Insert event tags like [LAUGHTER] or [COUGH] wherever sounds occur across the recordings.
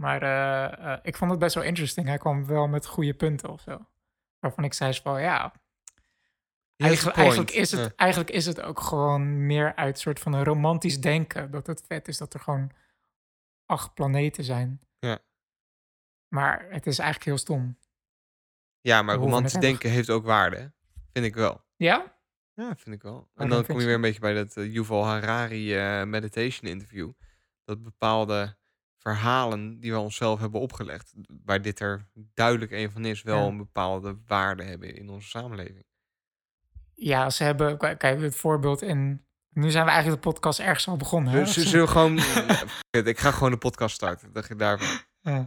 Maar eh, eh, ik vond het best wel interesting. Hij kwam wel met goede punten of zo. Waarvan ik zei van ja. Eigenlijk, eigenlijk, is het, eigenlijk is het ook gewoon meer uit soort van een romantisch denken. Dat het vet is dat er gewoon acht planeten zijn. Ja. Maar het is eigenlijk heel stom. Ja, maar romantisch denken heeft ook waarde. Vind ik wel. Ja? Ja, vind ik wel. En dan kom je weer een beetje bij dat uh, Yuval Harari meditation interview. Dat bepaalde verhalen die we onszelf hebben opgelegd, waar dit er duidelijk een van is, wel een bepaalde waarde hebben in onze samenleving. Ja, ze hebben, kijk, het voorbeeld in. Nu zijn we eigenlijk de podcast ergens al begonnen. Hè? Ze zullen gewoon. [LAUGHS] ik ga gewoon de podcast starten. Dat je daarvan. Ja.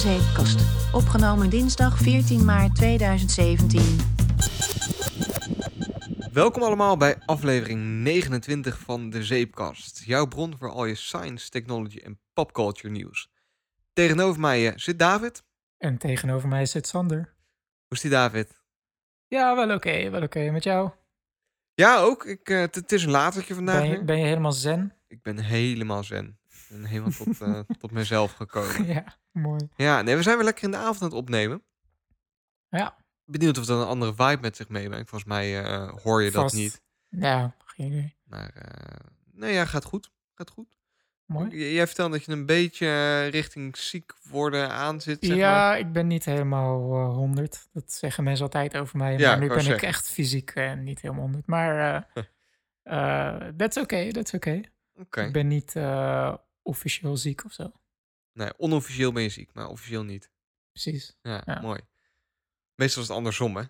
Zeepkast. Opgenomen dinsdag 14 maart 2017. Welkom allemaal bij aflevering 29 van de Zeepkast. Jouw bron voor al je science, technology en popculture nieuws. Tegenover mij eh, zit David. En tegenover mij zit Sander. Hoe is die David? Ja, wel oké. wel oké. Met jou? Ja, ook. Ik, uh, het is een latertje vandaag. Ben je, ben je helemaal zen? Ik ben helemaal zen. En helemaal tot, uh, [LAUGHS] tot mezelf gekomen. ja. Mooi. Ja, nee, we zijn weer lekker in de avond aan het opnemen. Ja. Benieuwd of dat een andere vibe met zich meebrengt. Volgens mij uh, hoor je dat niet. Ja, geen idee. Maar uh, nee, ja, gaat goed. Gaat goed. Mooi. J jij vertelde dat je een beetje richting ziek worden aan zit. Zeg ja, maar. ik ben niet helemaal uh, 100. Dat zeggen mensen altijd over mij. Ja, maar nu ben ik echt fysiek uh, niet helemaal 100. Maar [LAUGHS] that's oké, okay, that's oké. Ik ben niet officieel ziek of zo. Nee, onofficieel ben je ziek, maar officieel niet. Precies. Ja, mooi. Meestal is het andersom, hè?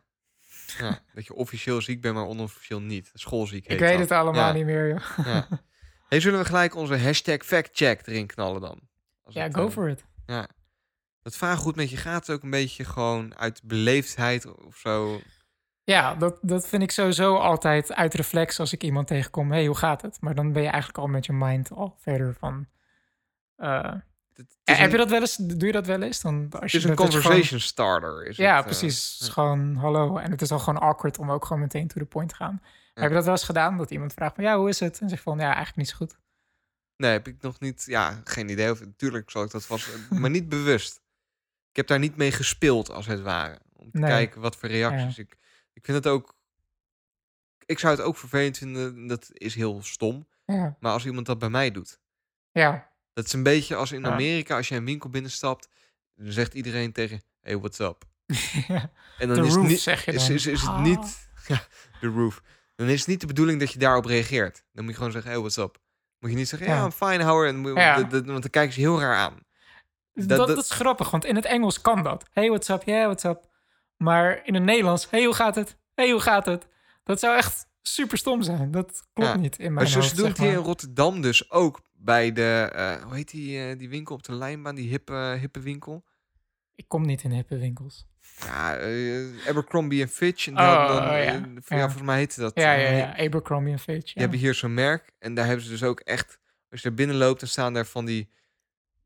Ja, [LAUGHS] dat je officieel ziek bent, maar onofficieel niet. Schoolziek heet Ik weet het allemaal niet meer, joh. Ja. [LAUGHS] Hey, zullen we gelijk onze hashtag factcheck erin knallen dan? Als ja, go uh, for it. Ja. Dat vraag goed met je gaat ook een beetje gewoon uit beleefdheid of zo. Ja, dat, dat vind ik sowieso altijd uit reflex als ik iemand tegenkom. hey, hoe gaat het? Maar dan ben je eigenlijk al met je mind al verder van... Uh, heb je dat wel eens? Doe je dat wel eens? Dan, als het is een conversation starter. Is ja, het, precies. Uh, gewoon hallo. En het is al gewoon awkward om ook gewoon meteen to the point te gaan. Heb je dat wel eens gedaan? Dat iemand vraagt van ja, hoe is het? En zegt van ja, eigenlijk niet zo goed. Nee, heb ik nog niet. Ja, geen idee. Of, natuurlijk zal ik dat vast, maar niet bewust. Ik heb daar niet mee gespeeld als het ware. Om te nee. kijken wat voor reacties ja. ik. Ik vind het ook. Ik zou het ook vervelend vinden. Dat is heel stom. Ja. Maar als iemand dat bij mij doet. Ja. Dat is een beetje als in Amerika, als je een winkel binnenstapt, dan zegt iedereen tegen, hey, what's up? [LAUGHS] en dan is, roof, niet, zeg je dan. Is, is, is het niet, [LAUGHS] ja, de roof. Dan is het niet de bedoeling dat je daarop reageert. Dan moet je gewoon zeggen, hey, what's up? Moet je niet zeggen, ja, I'm fine, how are you? Want dan kijken ze heel raar aan. Dat, dat, dat, is grappig, want in het Engels kan dat. Hey, what's up? Yeah, what's up? Maar in het Nederlands, hey, hoe gaat het? Hey, hoe gaat het? Dat zou echt super stom zijn. Dat klopt niet in mijn maar hoofd. Zo doen zeg hier in Rotterdam dus ook bij de, uh, hoe heet die, uh, die winkel op de lijnbaan, die hippe, hippe winkel? Ik kom niet in hippe winkels. Ja, uh, Abercrombie Fitch. En oh, dan, oh, ja. volgens mij heette dat. Ja, ja, ja. Abercrombie Fitch. Ja. Die hebben hier zo'n merk. En daar hebben ze dus ook echt, als je er binnen loopt, dan staan daar van die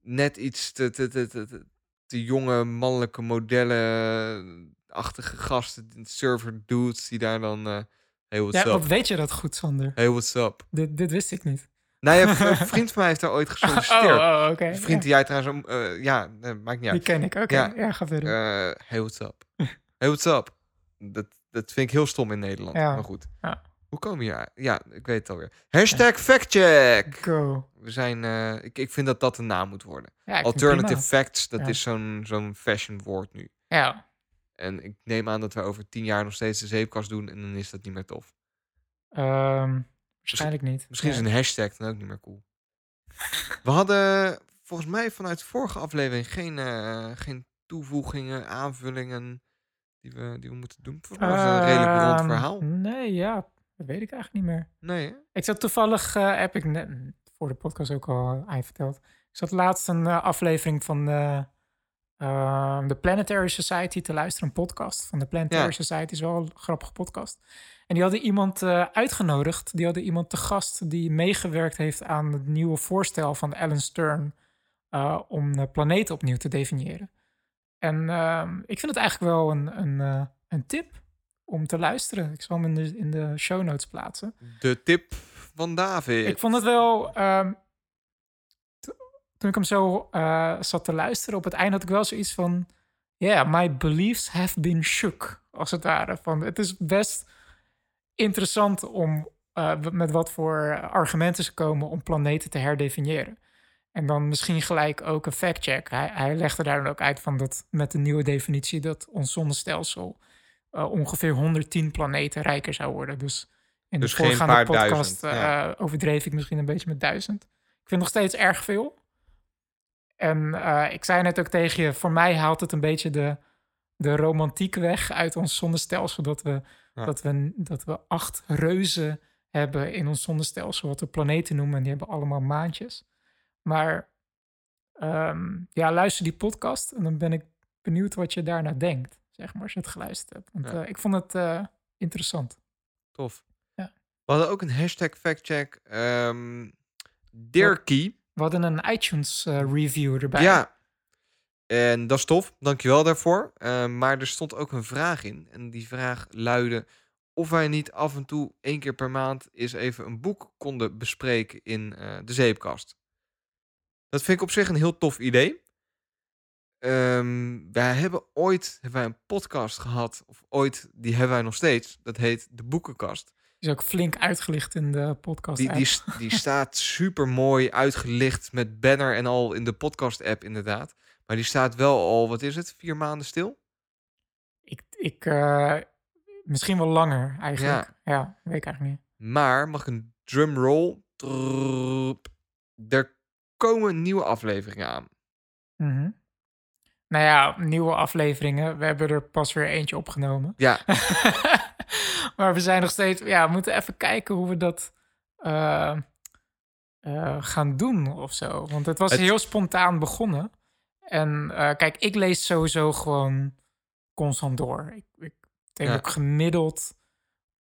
net iets te, te, te, te, te jonge mannelijke modellen-achtige gasten, server dudes, die daar dan... Hey, what's ja, up? wat weet je dat goed, Sander? Hey, what's up? Dit, dit wist ik niet. Nee, [LAUGHS] een vriend van mij heeft daar ooit gesolliciteerd. Oh, oh oké. Okay. Een vriend die jij trouwens... Uh, ja, nee, maakt niet uit. Die ken ik, oké. Okay. Ja, ja, ga verder. Uh, hey, what's up? [LAUGHS] hey, what's up? Dat, dat vind ik heel stom in Nederland. Ja. Maar goed. Ja. Hoe we hier? Ja, ik weet het alweer. Hashtag factcheck. Go. We zijn... Uh, ik, ik vind dat dat een naam moet worden. Ja, Alternative facts, dat is zo'n zo'n fashion woord nu. Ja. En ik neem aan dat we over tien jaar nog steeds de zeepkast doen en dan is dat niet meer tof. Um, waarschijnlijk niet. Misschien is een hashtag dan ook niet meer cool. We hadden volgens mij vanuit de vorige aflevering geen, uh, geen toevoegingen, aanvullingen die we, die we moeten doen. Volgens mij was het een redelijk rond Um, verhaal. Nee, ja, dat weet ik eigenlijk niet meer. Nee, hè? Ik zat toevallig, uh, heb ik net voor de podcast ook al aan je verteld. Ik zat laatst een uh, aflevering van uh, de Planetary Society te luisteren, een podcast van de Planetary Ja. Society. is wel een grappige podcast. En die hadden iemand uh, uitgenodigd. Die hadden iemand te gast die meegewerkt heeft aan het nieuwe voorstel van Alan Stern uh, om de planeten opnieuw te definiëren. En ehm, ik vind het eigenlijk wel een, een, uh, een tip om te luisteren. Ik zal hem in de, in de show notes plaatsen. De tip van David. Ik vond het wel. Um, toen ik hem zo uh, zat te luisteren, op het einde had ik wel zoiets van. Yeah, my beliefs have been shook. Als het ware. Van, het is best interessant om uh, met wat voor argumenten ze komen om planeten te herdefiniëren. En dan misschien gelijk ook een fact-check. Hij, hij legde daar dan ook uit van dat met de nieuwe definitie dat ons zonnestelsel uh, ongeveer 110 planeten rijker zou worden. Dus in dus de voorgaande podcast uh, overdreef ik misschien een beetje met duizend. Ik vind nog steeds erg veel. En uh, ik zei net ook tegen je, voor mij haalt het een beetje de, de romantiek weg uit ons zonnestelsel. Dat we, ja. dat, we, dat we acht reuzen hebben in ons zonnestelsel, wat we planeten noemen. En die hebben allemaal maantjes. Maar um, ja, luister die podcast en dan ben ik benieuwd wat je daarna denkt, zeg maar, als je het geluisterd hebt. Want ja. uh, ik vond het uh, interessant. Tof. Ja. We hadden ook een hashtag factcheck. Um, Dirkie. We hadden een iTunes uh, review erbij. Ja. En dat is tof. Dankjewel daarvoor. maar er stond ook een vraag in. En die vraag luidde of wij niet af en toe één keer per maand eens even een boek konden bespreken in de zeepkast. Dat vind ik op zich een heel tof idee. Um, wij hebben ooit hebben wij een podcast gehad, of ooit, die hebben wij nog steeds. Dat heet De Boekenkast. Is ook flink uitgelicht in de podcast. Die, die, die [LAUGHS] staat super mooi uitgelicht met banner en al in de podcast-app, inderdaad. Maar die staat wel al, wat is het, vier maanden stil? Ik, ik uh, misschien wel langer eigenlijk. Ja. ja, weet ik eigenlijk niet. Maar mag ik een drumroll? Er komen nieuwe afleveringen aan. Mm -hmm. Nou ja, nieuwe afleveringen. We hebben er pas weer eentje opgenomen. Ja. [LAUGHS] maar we zijn nog steeds... Ja, we moeten even kijken hoe we dat uh, uh, gaan doen of zo. Want het was het... heel spontaan begonnen. En uh, kijk, ik lees sowieso gewoon constant door. Ik, ik denk ja. ook gemiddeld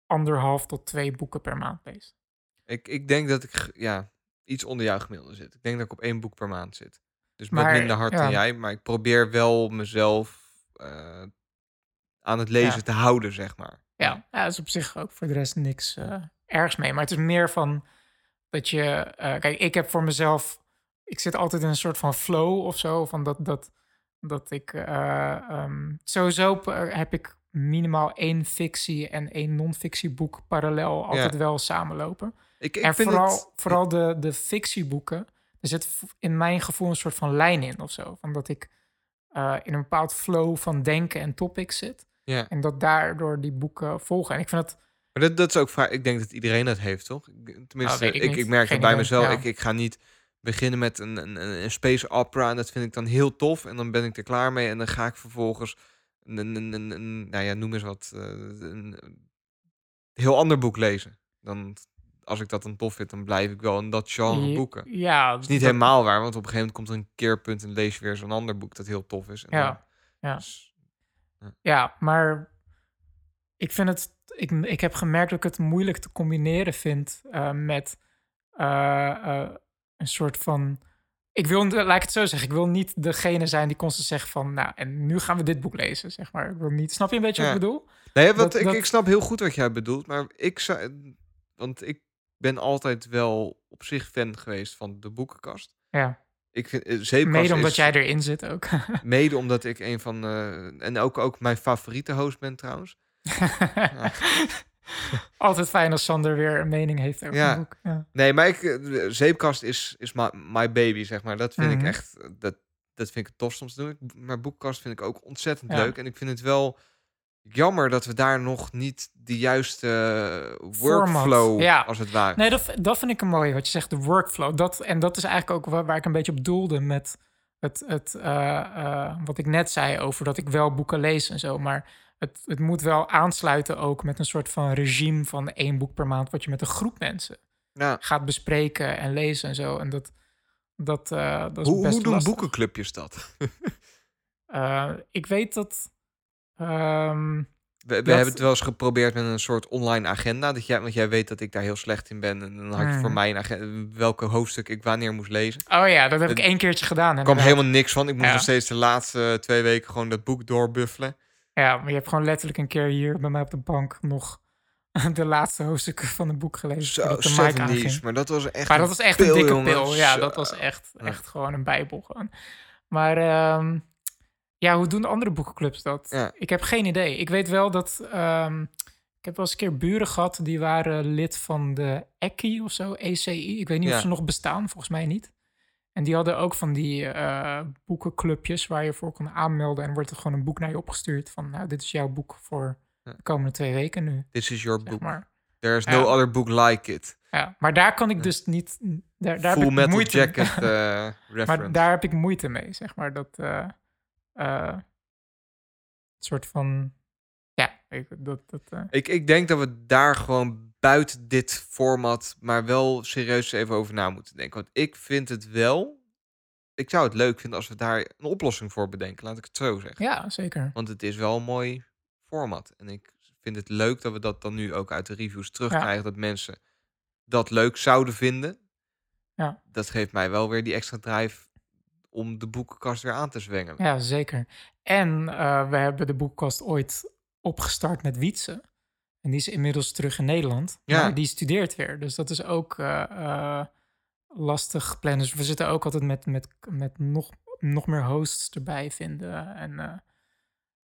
anderhalf tot twee boeken per maand lees. Ik, ik denk dat ik, ja, iets onder jouw gemiddelde zit. Ik denk dat ik op één boek per maand zit. Dus met maar, minder hard ja. dan jij. Maar ik probeer wel mezelf uh, aan het lezen ja. te houden, zeg maar. Ja, ja, dat is op zich ook voor de rest niks uh, ergs mee. Maar het is meer van dat je... Uh, kijk, ik heb voor mezelf... Ik zit altijd in een soort van flow of zo. Van dat, dat, dat ik... Um, sowieso heb ik minimaal één fictie en één non-fictie boek parallel altijd ja. wel samenlopen. Ik, ik en vind vooral, het... vooral de, de fictieboeken, er zit in mijn gevoel een soort van lijn in of zo. Van dat ik in een bepaald flow van denken en topics zit. Ja. En dat daardoor die boeken volgen. En ik vind het... Maar dat, dat is ook vaak... Ik denk dat iedereen dat heeft, toch? Tenminste, nou, ik, ik, ik, merk het bij mezelf. Ja. Ik, ik ga niet beginnen met een, een, een space opera en dat vind ik dan heel tof. En dan ben ik er klaar mee en dan ga ik vervolgens een, een, een, een nou ja, noem eens wat, uh, een, een heel ander boek lezen. Dan, als ik dat dan tof vind, dan blijf ik wel in dat genre boeken. Ja, dat is niet dat... helemaal waar, want op een gegeven moment komt er een keerpunt en lees je weer zo'n ander boek dat heel tof is. En ja, dan, ja. Dus, ja. maar ik vind het, ik, ik heb gemerkt dat ik het moeilijk te combineren vind uh, met uh, een soort van ik wil, laat ik het zo zeggen, ik wil niet degene zijn die constant zegt van, nou, en nu gaan we dit boek lezen, zeg maar. Ik wil niet, snap je een beetje ja. wat ik bedoel? Nee, wat, dat, ik, dat... ik snap heel goed wat jij bedoelt, maar ik zou, want ik ben altijd wel op zich fan geweest van de boekenkast. Ja. Ik vind, zeepkast mede omdat is, jij erin zit ook. [LAUGHS] mede omdat ik een van, uh, en ook, ook mijn favoriete host ben trouwens. ja. [LAUGHS] Altijd fijn als Sander weer een mening heeft over ja. een boek. Ja. Nee, maar ik, uh, zeepkast is, is my, my baby, zeg maar. Dat vind mm -hmm. ik echt, dat, dat vind ik het tofst om te doen. Maar boekkast vind ik ook ontzettend leuk. En ik vind het wel jammer dat we daar nog niet de juiste workflow, ja. als het ware. Nee, dat, dat vind ik een mooi, wat je zegt, de workflow. Dat, en dat is eigenlijk ook waar, waar ik een beetje op doelde met het, het uh, uh, wat ik net zei over dat ik wel boeken lees en zo. Maar het, het moet wel aansluiten ook met een soort van regime van één boek per maand, wat je met een groep mensen ja. gaat bespreken en lezen en zo. En dat, dat, uh, dat is hoe, best hoe doen lastig. boekenclubjes dat? [LAUGHS] ik weet dat. Um, We, hebben het wel eens geprobeerd met een soort online agenda. Dat jij, want jij weet dat ik daar heel slecht in ben. En dan had je voor mhm. mij een agenda, welke hoofdstuk ik wanneer moest lezen. Oh ja, dat heb ik één keertje gedaan. Er kwam helemaal niks van. Ik moest nog steeds de laatste twee weken gewoon dat boek doorbuffelen. Ja, maar je hebt gewoon letterlijk een keer hier bij mij op de bank nog [LAUGHS] de laatste hoofdstukken van het boek gelezen. Zo, de maar dat was echt Maar dat was echt een dikke pil. Ja, dat was echt, echt gewoon een bijbel gewoon. Maar ehm, ja, hoe doen de andere boekenclubs dat? Ik heb geen idee. Ik weet wel dat... Um, ik heb wel eens een keer buren gehad, die waren lid van de ECI of zo, ECI. Ik weet niet of ze nog bestaan, volgens mij niet. En die hadden ook van die uh, boekenclubjes waar je voor kon aanmelden. En wordt er gewoon een boek naar je opgestuurd van, nou, dit is jouw boek voor de komende twee weken nu. This is your book. Maar. There is no other book like it. Ja, maar daar kan ik dus niet... Daar, daar Full heb ik Metal moeite Jacket [LAUGHS] uh, reference. Maar daar heb ik moeite mee, zeg maar. Dat uh, soort van... Ja, ik, dat... dat ik, ik denk dat we daar gewoon buiten dit format... maar wel serieus even over na moeten denken. Want ik vind het wel... Ik zou het leuk vinden als we daar een oplossing voor bedenken. Laat ik het zo zeggen. Ja, zeker. Want het is wel een mooi format. En ik vind het leuk dat we dat dan nu ook uit de reviews terugkrijgen. Dat mensen dat leuk zouden vinden. Ja. Dat geeft mij wel weer die extra drive om de boekenkast weer aan te zwengelen. Ja, zeker. En uh, we hebben de boekenkast ooit opgestart met Wietse. En die is inmiddels terug in Nederland. Ja. Maar die studeert weer. Dus dat is ook uh, uh, lastig plannen. Dus we zitten ook altijd met, met, met nog, nog meer hosts erbij vinden. En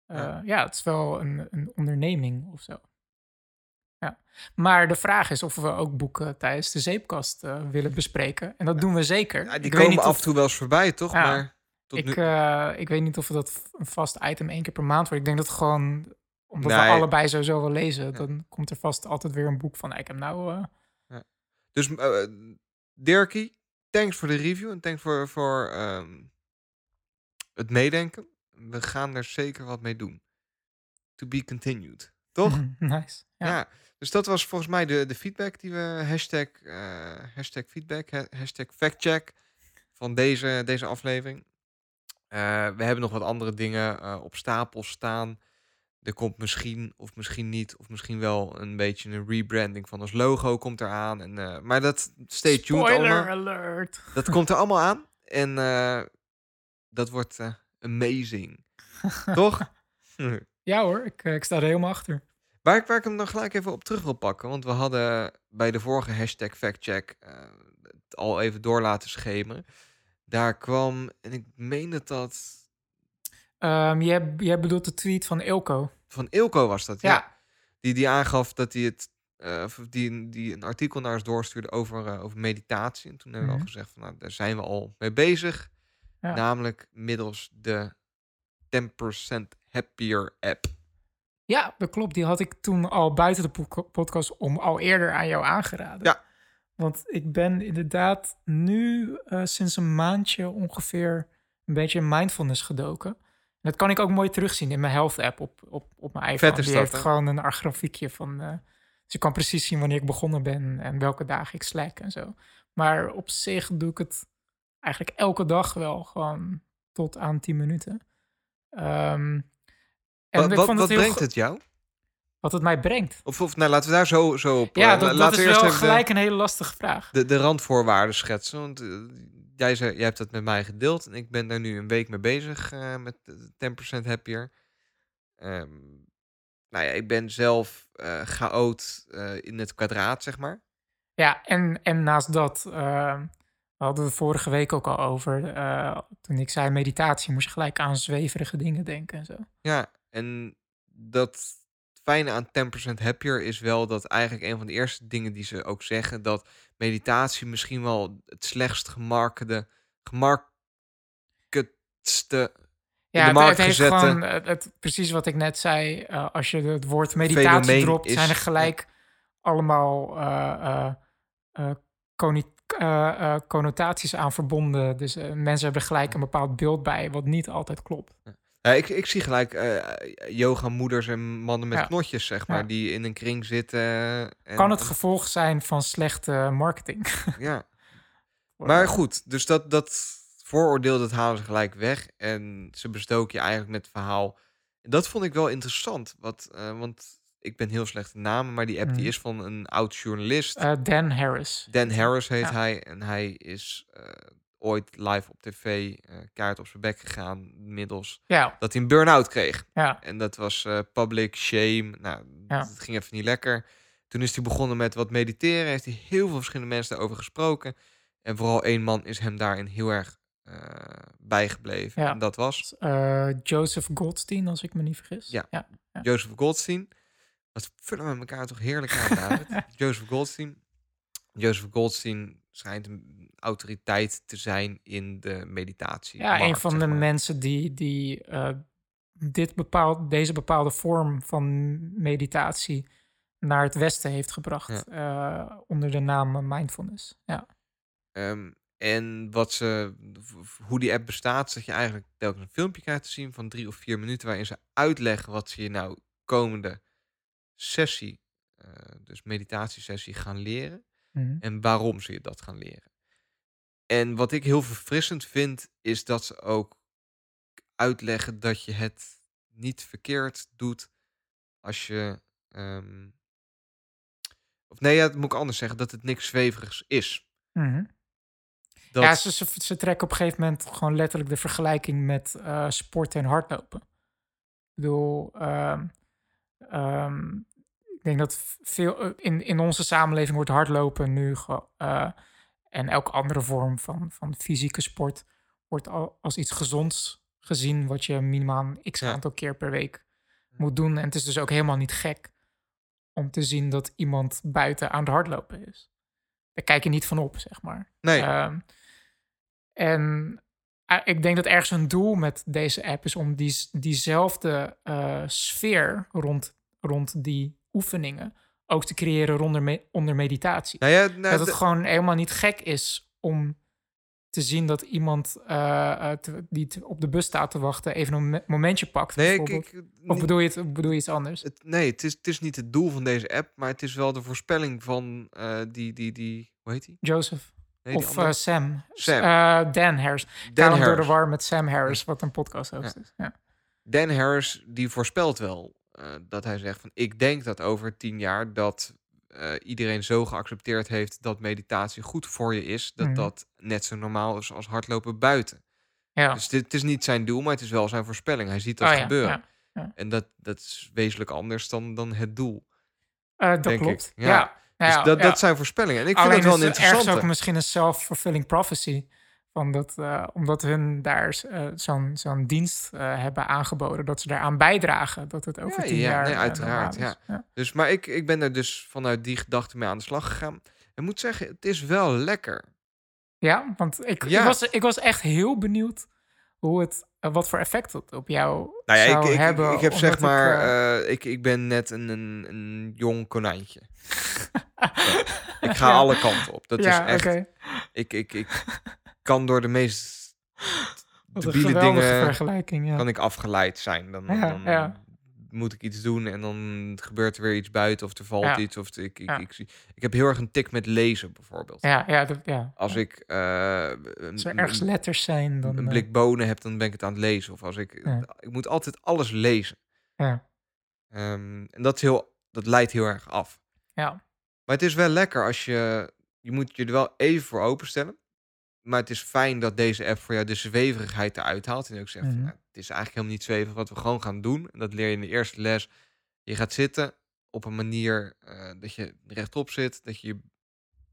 ja. ja. het is wel een, een onderneming of zo. Ja. Maar de vraag is of we ook boeken tijdens de zeepkast uh, willen bespreken. En dat doen we zeker. Ja, die ik komen weet niet af en toe wel eens voorbij, toch? Ja, maar tot ik, nu... uh, ik weet niet of dat een vast item één keer per maand wordt. Ik denk dat gewoon, omdat nee. we allebei sowieso wel lezen, dan komt er vast altijd weer een boek van. Ik heb nou. Uh... Dus Dirkie, thanks voor de review en thanks voor, voor um, het meedenken. We gaan er zeker wat mee doen. To be continued. Toch? [LAUGHS] nice. Ja. Dus dat was volgens mij de, de feedback die we hashtag, uh, hashtag feedback, hashtag factcheck van deze, deze aflevering. Uh, we hebben nog wat andere dingen uh, op stapel staan. Er komt misschien of misschien niet, of misschien wel een beetje een rebranding van ons logo komt eraan. En, maar dat stay tuned Spoiler alert. Dat komt er allemaal aan. En dat wordt amazing. [LAUGHS] Toch? Ja hoor, ik, ik sta er helemaal achter. Waar ik, waar ik hem dan gelijk even op terug wil pakken. Want we hadden bij de vorige hashtag factcheck uh, het al even door laten schemeren. Daar kwam, en ik meen dat dat... Um, jij, jij bedoelt de tweet van Ilko. Van Ilko was dat, ja. Die, die aangaf dat hij het... Uh, die, die een artikel naar ons doorstuurde over, uh, over meditatie. En toen hebben we al mhm. gezegd van, nou, daar zijn we al mee bezig. Ja. Namelijk middels de 10% Happier app. Ja, dat klopt. Die had ik toen al buiten de podcast om al eerder aan jou aangeraden. Ja. Want ik ben inderdaad nu uh, sinds een maandje ongeveer een beetje in mindfulness gedoken. En dat kan ik ook mooi terugzien in mijn health app op, op, op mijn iPhone. Vet is Die heeft gewoon een grafiekje van... Uh, dus ik kan precies zien wanneer ik begonnen ben en welke dagen ik slack en zo. Maar op zich doe ik het eigenlijk elke dag wel gewoon tot aan 10 minuten. Um, en wat, wat, wat brengt het jou? Wat het mij brengt. Of, of nou, laten we daar zo, zo op... Ja, dat, dat is wel gelijk een hele lastige vraag. De, de randvoorwaarden schetsen. Want uh, jij, zei, jij hebt dat met mij gedeeld. En ik ben daar nu een week mee bezig uh, met 10% happier. Um, nou ja, ik ben zelf uh, chaot in het kwadraat, zeg maar. Ja, en, en naast dat... We hadden we vorige week ook al over. toen ik zei meditatie, moest je gelijk aan zweverige dingen denken en zo. Ja, en dat fijne aan 10% Happier is wel dat eigenlijk een van de eerste dingen die ze ook zeggen, dat meditatie misschien wel het slechtst gemarkede, gemarketste ja, het, het heeft gewoon het, precies wat ik net zei. Uh, als je het woord meditatie dropt, zijn er gelijk allemaal uh, uh, connotaties aan verbonden. Dus mensen hebben gelijk een bepaald beeld bij, wat niet altijd klopt. Ja. Ja, ik, ik zie gelijk uh, yoga-moeders en mannen met knotjes, zeg maar, die in een kring zitten. En... Kan het gevolg zijn van slechte marketing? [LAUGHS] ja. Maar goed, dus dat, dat vooroordeel, dat halen ze gelijk weg. En ze bestoken je eigenlijk met het verhaal... dat vond ik wel interessant. Wat, uh, want ik ben heel slecht in namen, maar die app die mhm. is van een oud journalist. Uh, Dan Harris. Dan Harris heet hij. En hij is uh, ooit live op tv kaart op zijn bek gegaan. Middels ja. dat hij een burn-out kreeg. Ja. En dat was public shame. Nou, ja. het ging even niet lekker. Toen is hij begonnen met wat mediteren. Heeft hij heel veel verschillende mensen daarover gesproken. En vooral één man is hem daarin heel erg uh, bijgebleven. Ja. En dat was? Joseph Goldstein, als ik me niet vergis. Ja, ja. Joseph Goldstein. Wat vullen we elkaar toch heerlijk aan, David. [LAUGHS] Joseph Goldstein. Joseph Goldstein schijnt een autoriteit te zijn in de meditatie. Ja, een van de mensen die, die uh, dit bepaald, deze bepaalde vorm van meditatie naar het Westen heeft gebracht. Ja. onder de naam mindfulness. Ja. Um, en wat ze, hoe die app bestaat, dat je eigenlijk telkens een filmpje krijgt te zien van drie of vier minuten, waarin ze uitleggen wat ze je nou komende sessie, uh, dus meditatiesessie, gaan leren. Mhm. En waarom ze je dat gaan leren. En wat ik heel verfrissend vind, is dat ze ook uitleggen dat je het niet verkeerd doet als je. Um, of nee, ja, dat moet ik anders zeggen, dat het niks zweverigs is. Mm ja, ze, ze, ze, trekken op een gegeven moment gewoon letterlijk de vergelijking met uh, sporten en hardlopen. Ik bedoel, ehm, ehm, denk dat veel eh, in, in onze samenleving wordt hardlopen nu uh, en elke andere vorm van, van fysieke sport wordt al, als iets gezonds gezien, wat je minimaal x aantal keer per week moet doen. En het is dus ook helemaal niet gek om te zien dat iemand buiten aan het hardlopen is. Daar kijk je niet van op, zeg maar. Nee. Ehm, en eh, ik denk dat ergens een doel met deze app is om die, diezelfde sfeer rond, rond die oefeningen ook te creëren onder, me, onder meditatie. Nou ja, nou, dat het gewoon helemaal niet gek is om te zien dat iemand uh, te, die op de bus staat te wachten even een momentje pakt. Nee, ik, ik, of bedoel je, het, bedoel je iets anders? Het, nee, het is, het is niet het doel van deze app, maar het is wel de voorspelling van uh, die, die, die, hoe heet die? Joseph of uh, Sam. Sam. Dan Harris. Dan Harris. door de war met Sam Harris, wat een podcast host ja. is. Ja. Dan Harris, die voorspelt wel uh, dat hij zegt van... ik denk dat over tien jaar dat iedereen zo geaccepteerd heeft... dat meditatie goed voor je is... dat mm. dat net zo normaal is als hardlopen buiten. Ja. Dus dit is niet zijn doel, maar het is wel zijn voorspelling. Hij ziet dat oh, gebeuren. Ja. En dat, dat is wezenlijk anders dan, dan het doel. dat klopt, ik. ja. Dus dat, dat zijn voorspellingen. En ik vind het wel interessant. ook misschien een self-fulfilling prophecy. Van dat, uh, omdat hun daar uh, zo'n zo'n dienst uh, hebben aangeboden, dat ze daaraan bijdragen dat het over ja, tien ja, jaar. Nee, uiteraard. Ja. ja. Dus, maar ik, ik ben er dus vanuit die gedachte mee aan de slag gegaan. En moet zeggen, het is wel lekker. Ja, want ik, ik, was, ik was echt heel benieuwd hoe het, wat voor effect het op jou nou ja, zou ik, hebben. Ik, ik heb zeg maar, ik, ik ben net een, een, een jong konijntje. [LAUGHS] ik ga alle kanten op. Dat is echt. Okay. Ik, ik, ik kan door de meest debiele dingen ja. kan ik afgeleid zijn. Dan, ja, dan moet ik iets doen en dan gebeurt er weer iets buiten of er valt iets. Of ik, ik, ik, ik, ik, heb heel erg een tik met lezen bijvoorbeeld. Ja, ja, dat, ja. Als ik uh, als er ergens letters zijn, dan een eh, blik bonen heb, dan ben ik het aan het lezen. Of als ik, ik moet altijd alles lezen. Ja. Um, en dat is heel, dat leidt heel erg af. Ja. Maar het is wel lekker als je... Je moet je er wel even voor openstellen. Maar het is fijn dat deze app voor jou de zweverigheid eruit haalt. En ook zegt, mm nou, het is eigenlijk helemaal niet zweverig wat we gewoon gaan doen. En dat leer je in de eerste les. Je gaat zitten op een manier uh, dat je rechtop zit. Dat je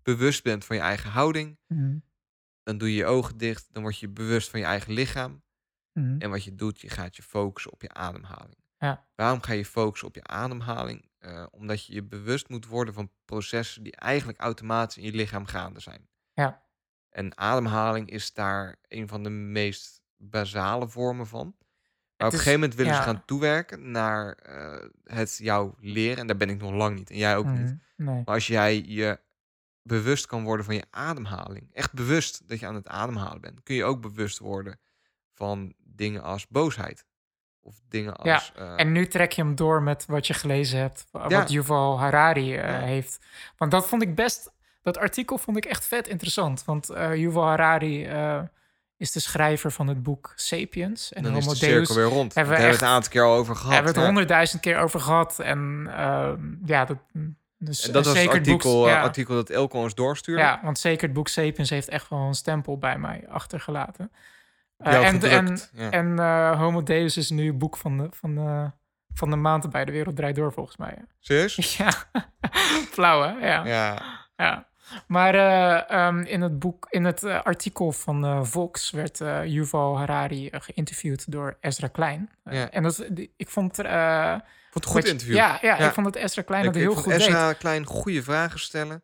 bewust bent van je eigen houding. Mm Dan doe je je ogen dicht. Dan word je bewust van je eigen lichaam. Mm En wat je doet, je gaat je focussen op je ademhaling. Ja. Waarom ga je focussen op je ademhaling? Uh, omdat je je bewust moet worden van processen die eigenlijk automatisch in je lichaam gaande zijn. Ja. En ademhaling is daar een van de meest basale vormen van. Maar op een gegeven moment willen ja. ze gaan toewerken naar uh, het jou leren. En daar ben ik nog lang niet. En jij ook mm, niet. Nee. Maar als jij je bewust kan worden van je ademhaling. Echt bewust dat je aan het ademhalen bent. Kun je ook bewust worden van dingen als boosheid. Of dingen als... Ja, uh, en nu trek je hem door met wat je gelezen hebt. Wat ja. Yuval Harari uh, ja. heeft. Want dat vond ik best... Dat artikel vond ik echt vet interessant. Want uh, Yuval Harari is de schrijver van het boek Sapiens. En dan Homo is de Deus. weer rond. Hebben we hebben het een aantal keer al over gehad. Hebben we het honderdduizend keer over gehad. En uh, ja, dat, dus, en dat was het artikel, ja. artikel dat Elko ons doorstuurde. Ja, want zeker het boek Sapiens heeft echt wel een stempel bij mij achtergelaten. Uh, en en, ja. en uh, Homo Deus is nu het boek van de, van de, van de maand bij de wereld draait door, volgens mij. Serieus? [LAUGHS] Ja, flauw hè? Ja. ja. ja. Maar uh, um, in het boek, in het uh, artikel van uh, Vox werd Yuval Harari geïnterviewd door Ezra Klein. Ja. En dat, ik vond vond het een goed interview. Ja, ja, ja, ik vond dat Ezra Klein dat heel goed Ezra deed. Klein goede vragen stellen.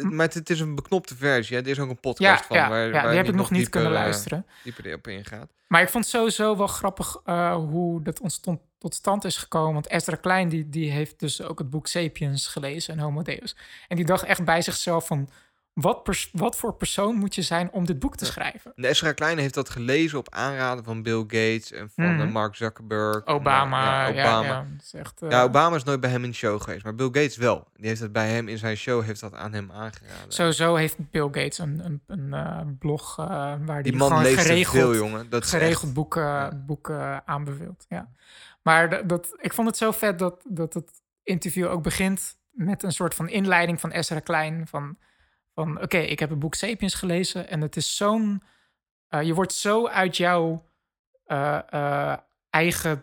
Maar het, is een beknopte versie. Hè? Er is ook een podcast van. Ja, waar, ja, die heb ik nog niet kunnen luisteren. Dieper erop ingaat. Maar ik vond sowieso wel grappig hoe dat ontstond tot stand is gekomen. Want Ezra Klein die, die heeft dus ook het boek Sapiens gelezen en Homo Deus. En die dacht echt bij zichzelf van... Wat, wat voor persoon moet je zijn om dit boek te schrijven? De Ezra Klein heeft dat gelezen op aanraden van Bill Gates en van mm Mark Zuckerberg. Obama. En, ja, Obama. Ja, is echt, uh... ja, Obama is nooit bij hem in de show geweest, maar Bill Gates wel. Die heeft het bij hem in zijn show heeft dat aan hem aangeraden. Sowieso heeft Bill Gates een, een, een uh, blog uh, waar die, die man gewoon leest geregeld, veel, jongen. Dat geregeld echt... boeken, boeken aanbeveelt. Ja. Maar dat, ik vond het zo vet dat, dat het interview ook begint met een soort van inleiding van Ezra Klein. Van, van oké, ik heb het boek Sapiens gelezen en het is zo'n... Uh, je wordt zo uit jouw uh, uh, eigen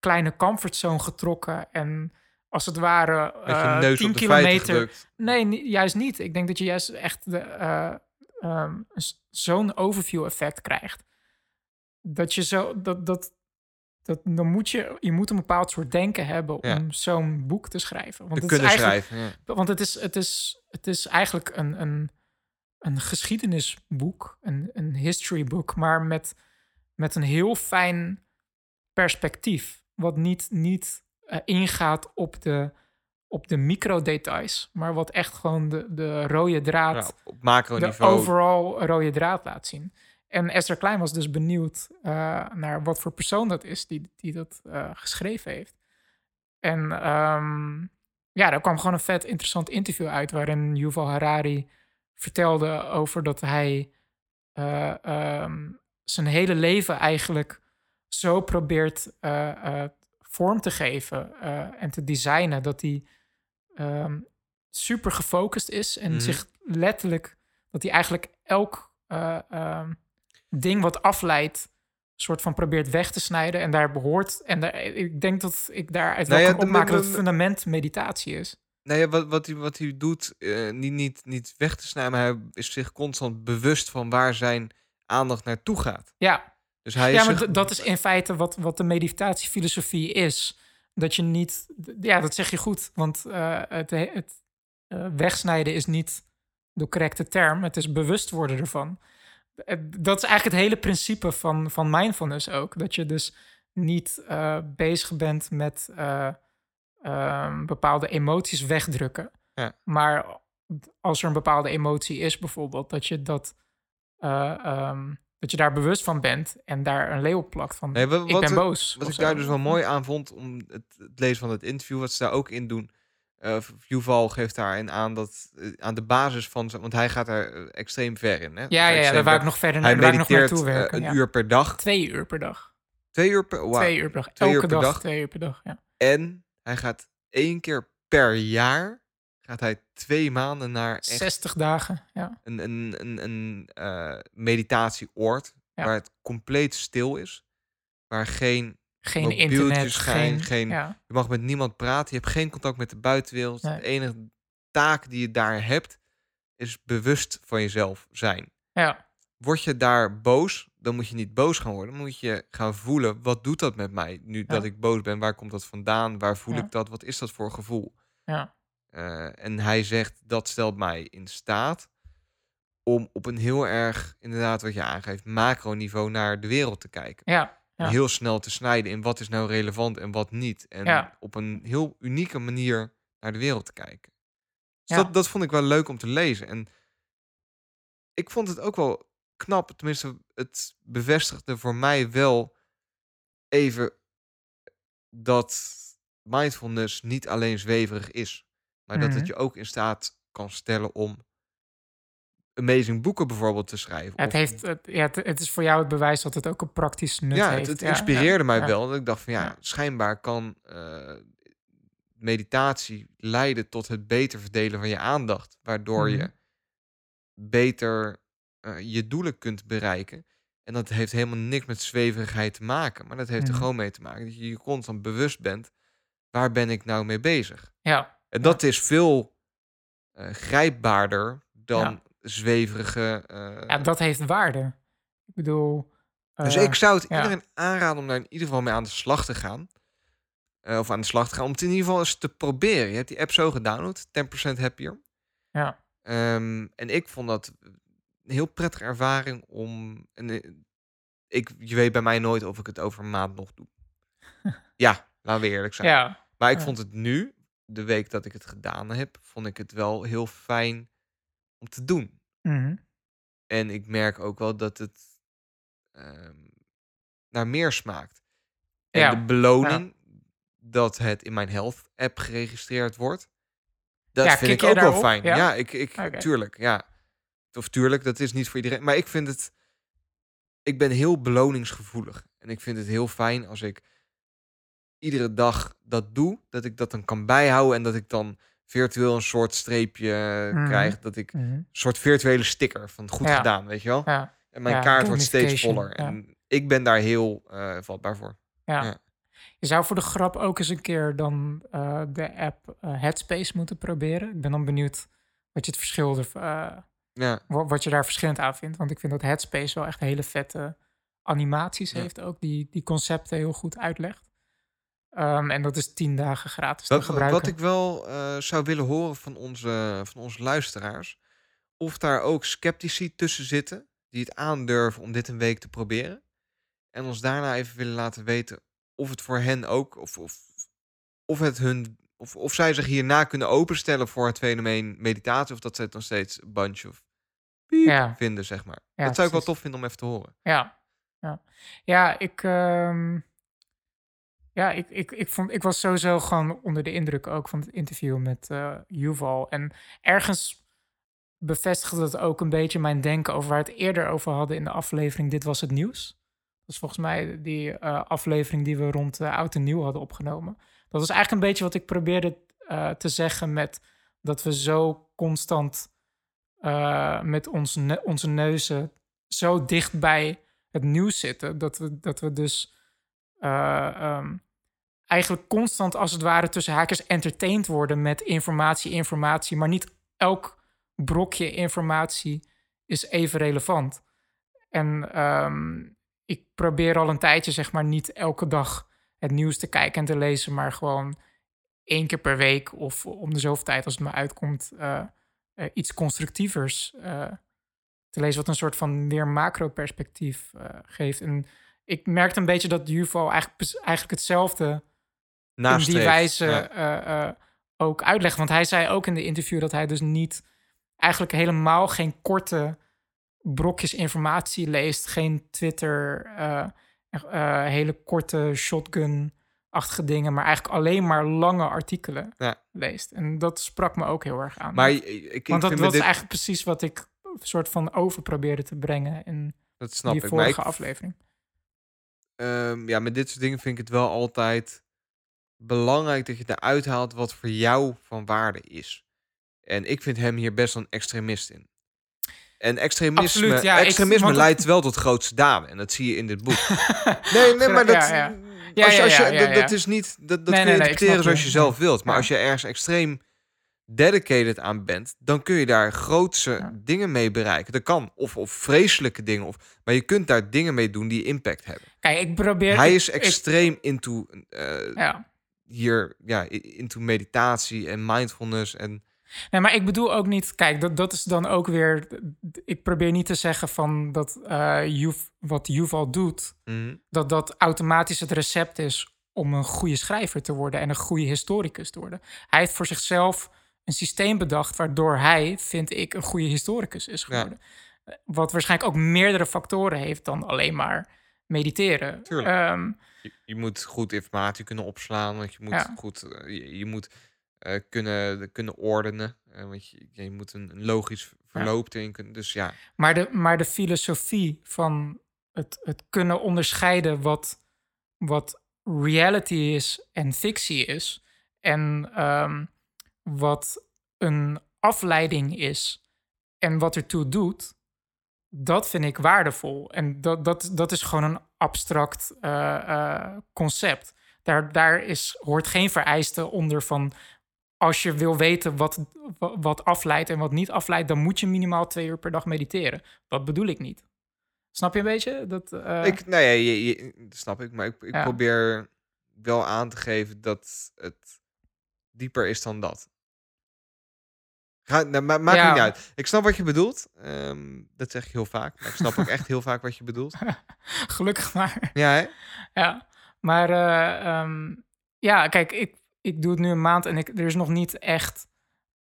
kleine comfortzone getrokken en als het ware uh, 10 kilometer. Nee, juist niet. Ik denk dat je juist echt um, zo'n overview effect krijgt. Dat je zo dat, dat, dat, dan moet je, je moet een bepaald soort denken hebben om zo'n boek te schrijven. Want het is schrijven, ja. Want het is, het is, het is eigenlijk een, een, een geschiedenisboek, een, een history book, maar met, met een heel fijn perspectief. Wat niet, niet uh, ingaat op de, op de microdetails, maar wat echt gewoon de, de rode draad, ja, op macroniveau, de overal rode draad laat zien. En Esther Klein was dus benieuwd uh, naar wat voor persoon dat is die, die dat uh, geschreven heeft. En um, ja, daar kwam gewoon een vet interessant interview uit waarin Yuval Harari vertelde over dat hij uh, um, zijn hele leven eigenlijk zo probeert vorm te geven en te designen dat hij um, super gefocust is en mm. zich letterlijk dat hij eigenlijk elk ding wat afleidt, soort van probeert weg te snijden en daar behoort. En daar, ik denk dat ik daaruit nou wel kan opmaken dat het fundament meditatie is. Nee, wat, wat, hij, wat hij doet, uh, niet, niet, niet weg te snijden, maar hij is zich constant bewust van waar zijn aandacht naartoe gaat. Ja, dus hij ja maar dat is in feite wat, wat de meditatiefilosofie is. Dat je niet, ja, dat zeg je goed, want uh, het, het uh, wegsnijden is niet de correcte term. Het is bewust worden ervan. Eh, dat is eigenlijk het hele principe van, van mindfulness ook. Dat je dus niet uh, bezig bent met uh, uh, bepaalde emoties wegdrukken. Ja. Maar als er een bepaalde emotie is, bijvoorbeeld, dat je dat. Um, dat je daar bewust van bent en daar een leeuw op plakt van nee, wat, ik ben boos. Wat ik daar dus wel mooi aan vond om het, het lezen van het interview, wat ze daar ook in doen, uh, Yuval geeft daarin aan dat uh, aan de basis van want hij gaat daar uh, extreem ver in. Hè? Ja, ja, ja daar wou ik nog verder naar. Hij mediteert nog werken, een ja. uur per dag. Twee uur per dag. Twee uur per, wow. Twee uur per dag. Twee Elke uur per dag, dag, Twee uur per dag. Ja. En hij gaat één keer per jaar gaat hij twee maanden naar echt 60 dagen. Ja. Een, een, een, een meditatieoord ja. waar het compleet stil is, waar geen geen internet, geen, geen je mag met niemand praten, je hebt geen contact met de buitenwereld. De enige taak die je daar hebt is bewust van jezelf zijn. Ja. Word je daar boos, dan moet je niet boos gaan worden. Dan moet je gaan voelen, wat doet dat met mij nu dat ik boos ben? Waar komt dat vandaan? Waar voel ik dat? Wat is dat voor gevoel? Ja. Uh, en hij zegt, dat stelt mij in staat om op een heel erg, inderdaad wat je aangeeft, macroniveau naar de wereld te kijken. Ja. Heel snel te snijden in wat is nou relevant en wat niet. En op een heel unieke manier naar de wereld te kijken. Dus dat, dat vond ik wel leuk om te lezen. En ik vond het ook wel knap, tenminste, het bevestigde voor mij wel even dat mindfulness niet alleen zweverig is, maar dat het mhm. je ook in staat kan stellen om amazing boeken bijvoorbeeld te schrijven. Het, heeft, het, ja, het, is voor jou het bewijs dat het ook een praktisch nut ja, heeft. Het, het inspireerde mij wel. Dat ik dacht van ja, schijnbaar kan uh, meditatie leiden tot het beter verdelen van je aandacht. Waardoor je mhm. beter uh, je doelen kunt bereiken. En dat heeft helemaal niks met zweverigheid te maken. Maar dat heeft er mhm. gewoon mee te maken dat je je constant bewust bent. Waar ben ik nou mee bezig? Ja. En dat is veel uh, grijpbaarder dan zweverige... Uh... Ja, dat heeft waarde. Ik bedoel... dus ik zou het iedereen aanraden om daar in ieder geval mee aan de slag te gaan. of aan de slag te gaan. Om het in ieder geval eens te proberen. Je hebt die app zo gedownload. 10% happier. Ja. Um, en ik vond dat een heel prettige ervaring om. En eh, ik, je weet bij mij nooit of ik het over een maand nog doe. [LAUGHS] ja, laten we eerlijk zijn. Ja. Maar ik vond het nu, de week dat ik het gedaan heb, vond ik het wel heel fijn om te doen. Mhm. En ik merk ook wel dat het um, naar meer smaakt. En ja. de beloning dat het in mijn health app geregistreerd wordt, dat ja, vind ik ook wel fijn. Ja, ik, ik tuurlijk, ja. Of tuurlijk, dat is niet voor iedereen. Maar ik vind het. Ik ben heel beloningsgevoelig. En ik vind het heel fijn als ik iedere dag dat doe. Dat ik dat dan kan bijhouden. En dat ik dan virtueel een soort streepje mm krijg. Dat ik mhm. een soort virtuele sticker van goed gedaan, weet je wel. Ja. En mijn kaart wordt steeds voller. En ik ben daar heel uh, vatbaar voor. Ja. Je zou voor de grap ook eens een keer dan uh, de app uh, Headspace moeten proberen. Ik ben dan benieuwd wat je het verschil er, ja. Wat je daar verschillend aan vindt. Want ik vind dat Headspace wel echt hele vette animaties heeft ook. Die, die concepten heel goed uitlegt. Um, en dat is tien dagen gratis te gebruiken. Wat ik wel uh, zou willen horen van onze, van onze luisteraars. Of daar ook sceptici tussen zitten. Die het aandurven om dit een week te proberen. En ons daarna even willen laten weten of het voor hen ook. Of, of, of het hun of, of zij zich hierna kunnen openstellen voor het fenomeen meditatie, of dat ze het nog steeds een bunch of ja. vinden, zeg maar. dat zou ik wel tof vinden om even te horen. Ja, ja. ja ik, um, ja, ik, ik, ik, vond, ik was sowieso gewoon onder de indruk ook van het interview met uh, Yuval. En ergens bevestigde het ook een beetje mijn denken over waar we het eerder over hadden in de aflevering Dit Was Het Nieuws. Dat is volgens mij die uh, aflevering die we rond uh, Oud en Nieuw hadden opgenomen. Dat was eigenlijk een beetje wat ik probeerde te zeggen met dat we zo constant met ons onze neuzen zo dicht bij het nieuws zitten. Dat we, dat we dus uh, um, eigenlijk constant als het ware tussen haakjes entertained worden met informatie, informatie. Maar niet elk brokje informatie is even relevant. En um, ik probeer al een tijdje, zeg maar, niet elke dag het nieuws te kijken en te lezen, maar gewoon één keer per week of om de zoveel tijd als het me uitkomt, uh, uh, iets constructievers te lezen, wat een soort van meer macro-perspectief geeft. En ik merkte een beetje dat Juval eigenlijk, eigenlijk hetzelfde Naast in die wijze ook uitlegt. Want hij zei ook in de interview dat hij dus niet eigenlijk helemaal geen korte brokjes informatie leest, geen Twitter uh, hele korte shotgun-achtige dingen, maar eigenlijk alleen maar lange artikelen ja. leest. En dat sprak me ook heel erg aan. Maar ik, Want dat was eigenlijk precies wat ik een soort van over probeerde te brengen in dat snap die ik. vorige aflevering. Um, ja, met dit soort dingen vind ik het wel altijd belangrijk dat je eruit haalt wat voor jou van waarde is. En ik vind hem hier best een extremist in. En extremisme, Absoluut, ja, extremisme leidt wel tot grootste daden. En dat zie je in dit boek. [LAUGHS] nee, nee, maar dat, ja, ja. Als je, als je, dat, is niet... Dat, dat kun je interpreteren zoals je zelf wilt. Maar als je ergens extreem dedicated aan bent... dan kun je daar grootse dingen mee bereiken. Dat kan. Of, of vreselijke dingen. Of, maar je kunt daar dingen mee doen die impact hebben. Kijk, ik probeer... Hij is extreem into... Uh, hier, ja, into meditatie en mindfulness en Nee, maar ik bedoel ook niet. Kijk, dat, dat is dan ook weer. Ik probeer niet te zeggen van dat uh, wat Yuval doet, mhm. dat dat automatisch het recept is om een goede schrijver te worden en een goede historicus te worden. Hij heeft voor zichzelf een systeem bedacht waardoor hij, vind ik, een goede historicus is geworden. Wat waarschijnlijk ook meerdere factoren heeft dan alleen maar mediteren. Um, je, je, moet goed informatie kunnen opslaan, want je moet goed. Eh, je, je moet uh, kunnen, kunnen ordenen. Uh, want je, je, moet een, een, logisch verloop kunt. Dus ja. Maar de, maar de filosofie van het, het kunnen onderscheiden wat, wat reality is en fictie is. En ehm, wat een afleiding is en wat ertoe doet, dat vind ik waardevol. En dat, dat, dat is gewoon een abstract eh, eh, concept. Daar, daar is, hoort geen vereiste onder van als je wil weten wat, wat afleidt en wat niet afleidt, dan moet je minimaal twee uur per dag mediteren. Dat bedoel ik niet. Snap je een beetje? Dat, uh... ik, nou ja, je, je, snap ik. Maar ik, ik probeer wel aan te geven dat het dieper is dan dat. Ga, nou, ma maakt niet uit. Ik snap wat je bedoelt. Um, dat zeg je heel vaak. Maar ik snap ook echt heel vaak wat je bedoelt. [LAUGHS] Gelukkig maar. Ja, hè? Ja. Maar uh, um, ja, kijk, ik, ik doe het nu een maand en ik, er is nog niet echt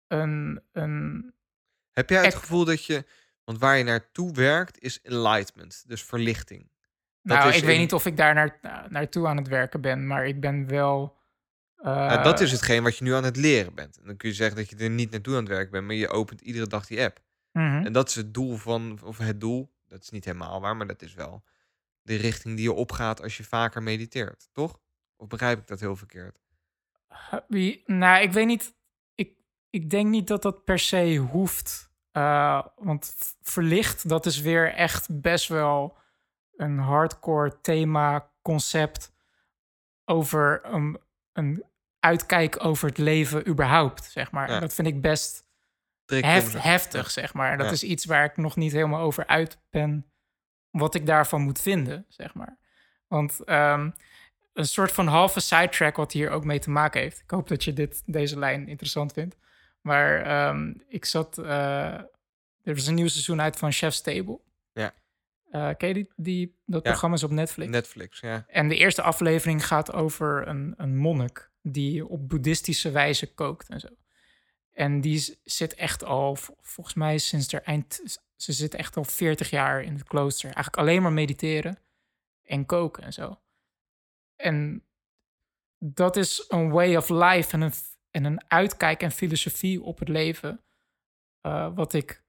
een... een Heb jij het gevoel dat je... Want waar je naartoe werkt is enlightenment, dus verlichting. Dat nou, ik weet niet of ik daar naar, naartoe aan het werken ben, maar ik ben wel... Uh... dat is hetgeen wat je nu aan het leren bent. En dan kun je zeggen dat je er niet naartoe aan het werken bent, maar je opent iedere dag die app. Mhm. En dat is het doel van, of het doel, dat is niet helemaal waar, maar dat is wel de richting die je opgaat als je vaker mediteert, toch? Of begrijp ik dat heel verkeerd? Wie, nou, ik weet niet. Ik, ik denk niet dat dat per se hoeft. Uh, want verlicht, dat is weer echt best wel een hardcore thema, concept over een, een uitkijk over het leven überhaupt, zeg maar. Dat vind ik best heft, heftig, zeg maar. Dat is iets waar ik nog niet helemaal over uit ben, wat ik daarvan moet vinden, zeg maar. Want um, een soort van halve sidetrack wat hier ook mee te maken heeft. Ik hoop dat je dit, deze lijn interessant vindt. Maar um, ik zat... Uh, er was een nieuw seizoen uit van Chef's Table. Uh, ken je die, die, dat ja. programma is op Netflix? Netflix, ja. En de eerste aflevering gaat over een, een monnik... die op boeddhistische wijze kookt en zo. En die zit echt al, volgens mij sinds er eind... Ze zit echt al 40 jaar in het klooster. Eigenlijk alleen maar mediteren en koken en zo. En dat is een way of life en een, en een uitkijk en filosofie op het leven. Uh, wat ik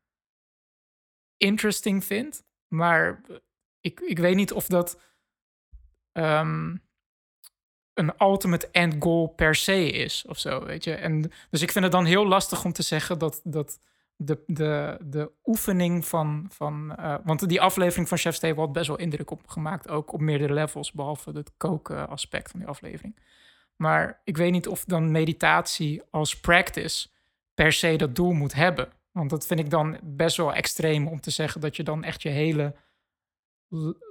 interesting vind. Maar ik, ik weet niet of dat um, een ultimate end goal per se is of zo, weet je. En, dus ik vind het dan heel lastig om te zeggen dat, dat de, de, de oefening van. van uh, want die aflevering van Chef Steve had best wel indruk op gemaakt. Ook op meerdere levels, behalve het koken aspect van die aflevering. Maar ik weet niet of dan meditatie als practice per se dat doel moet hebben. Want dat vind ik dan best wel extreem om te zeggen dat je dan echt je hele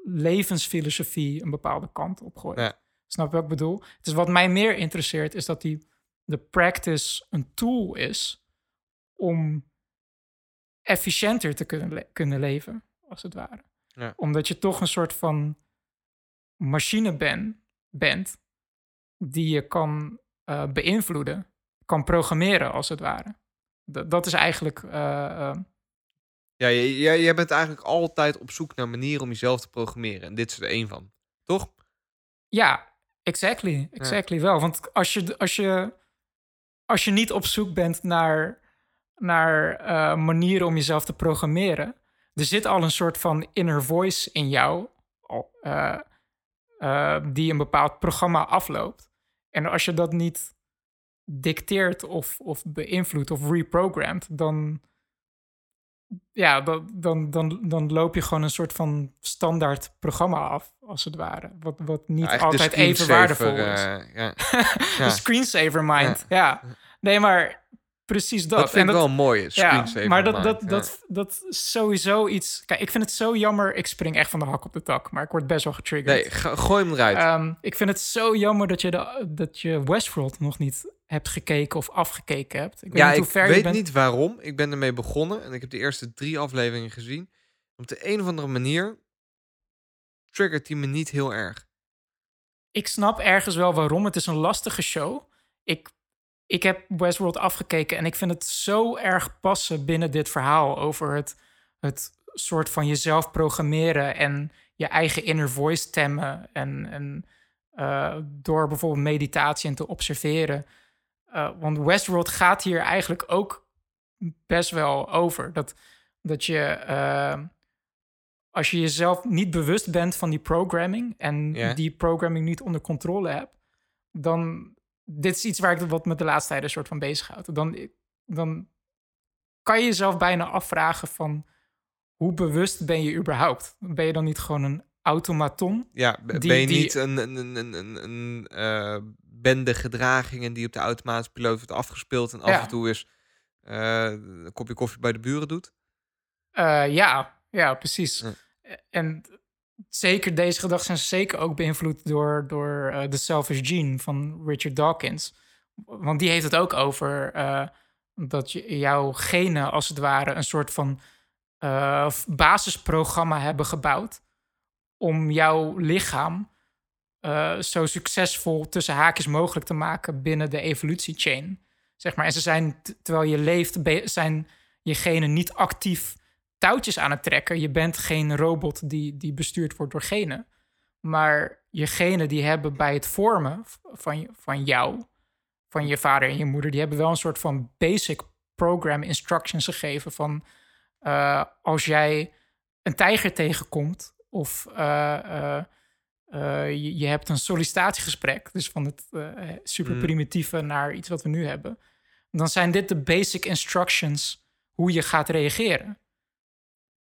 levensfilosofie een bepaalde kant op gooit. Ja. Snap je wat ik bedoel? Dus wat mij meer interesseert is dat die de practice een tool is om efficiënter te kunnen, kunnen leven, als het ware. Ja. Omdat je toch een soort van machine ben, bent die je kan uh, beïnvloeden, kan programmeren, als het ware. Dat is eigenlijk. Uh, uh... Ja, jij, jij bent eigenlijk altijd op zoek naar manieren om jezelf te programmeren. En dit is er één van, toch? Ja, exactly. Exactly ja. wel. Want als je, als, je, als je niet op zoek bent naar naar uh, manieren om jezelf te programmeren. Er zit al een soort van inner voice in jou, uh, uh, die een bepaald programma afloopt. En als je dat niet dicteert of, of beïnvloedt of reprogramt, dan, ja, dan, dan, dan, dan loop je gewoon een soort van standaard programma af, als het ware. Wat, wat niet altijd even waardevol is. [LAUGHS] ja. de screensaver mind, ja. ja. Nee, maar Precies dat. Dat vind ik wel mooi, ja, Maar dat, dat, dat, dat sowieso iets... Kijk, ik vind het zo jammer. Ik spring echt van de hak op de tak, maar ik word best wel getriggerd. Nee, gooi hem eruit. Um, ik vind het zo jammer dat je, de, dat je Westworld nog niet hebt gekeken of afgekeken hebt. Ik weet ja, niet hoe ver ik weet bent... niet waarom. Ik ben ermee begonnen en ik heb de eerste drie afleveringen gezien. Op de een of andere manier triggert die me niet heel erg. Ik snap ergens wel waarom. Het is een lastige show. Ik ik heb Westworld afgekeken en ik vind het zo erg passen binnen dit verhaal over het, het soort van jezelf programmeren en je eigen inner voice stemmen. En, en uh, door bijvoorbeeld meditatie en te observeren. Uh, want Westworld gaat hier eigenlijk ook best wel over. Dat, dat je, uh, als je jezelf niet bewust bent van die programming en die programming niet onder controle hebt, dan, dit is iets waar ik wat met de laatste tijd een soort van bezighoud. Dan, dan kan je jezelf bijna afvragen van, hoe bewust ben je überhaupt? Ben je dan niet gewoon een automaton? Ja, ben je niet een, een, een, een, een uh, bende gedragingen die op de automatische piloot wordt afgespeeld en af en toe is uh, een kopje koffie bij de buren doet? Uh, ja, ja, precies. En zeker deze gedachten zijn zeker ook beïnvloed door, door uh, The Selfish Gene van Richard Dawkins. Want die heeft het ook over dat je, jouw genen als het ware een soort van basisprogramma hebben gebouwd om jouw lichaam zo succesvol tussen haakjes mogelijk te maken binnen de evolutiechain. Zeg maar. En ze zijn, terwijl je leeft, zijn je genen niet actief touwtjes aan het trekken. Je bent geen robot die, die bestuurd wordt door genen. Maar je genen die hebben bij het vormen van, van jou, van je vader en je moeder, die hebben wel een soort van basic program instructions gegeven van uh, als jij een tijger tegenkomt of uh, uh, je, je, hebt een sollicitatiegesprek, dus van het super mm. primitieve naar iets wat we nu hebben. Dan zijn dit de basic instructions hoe je gaat reageren.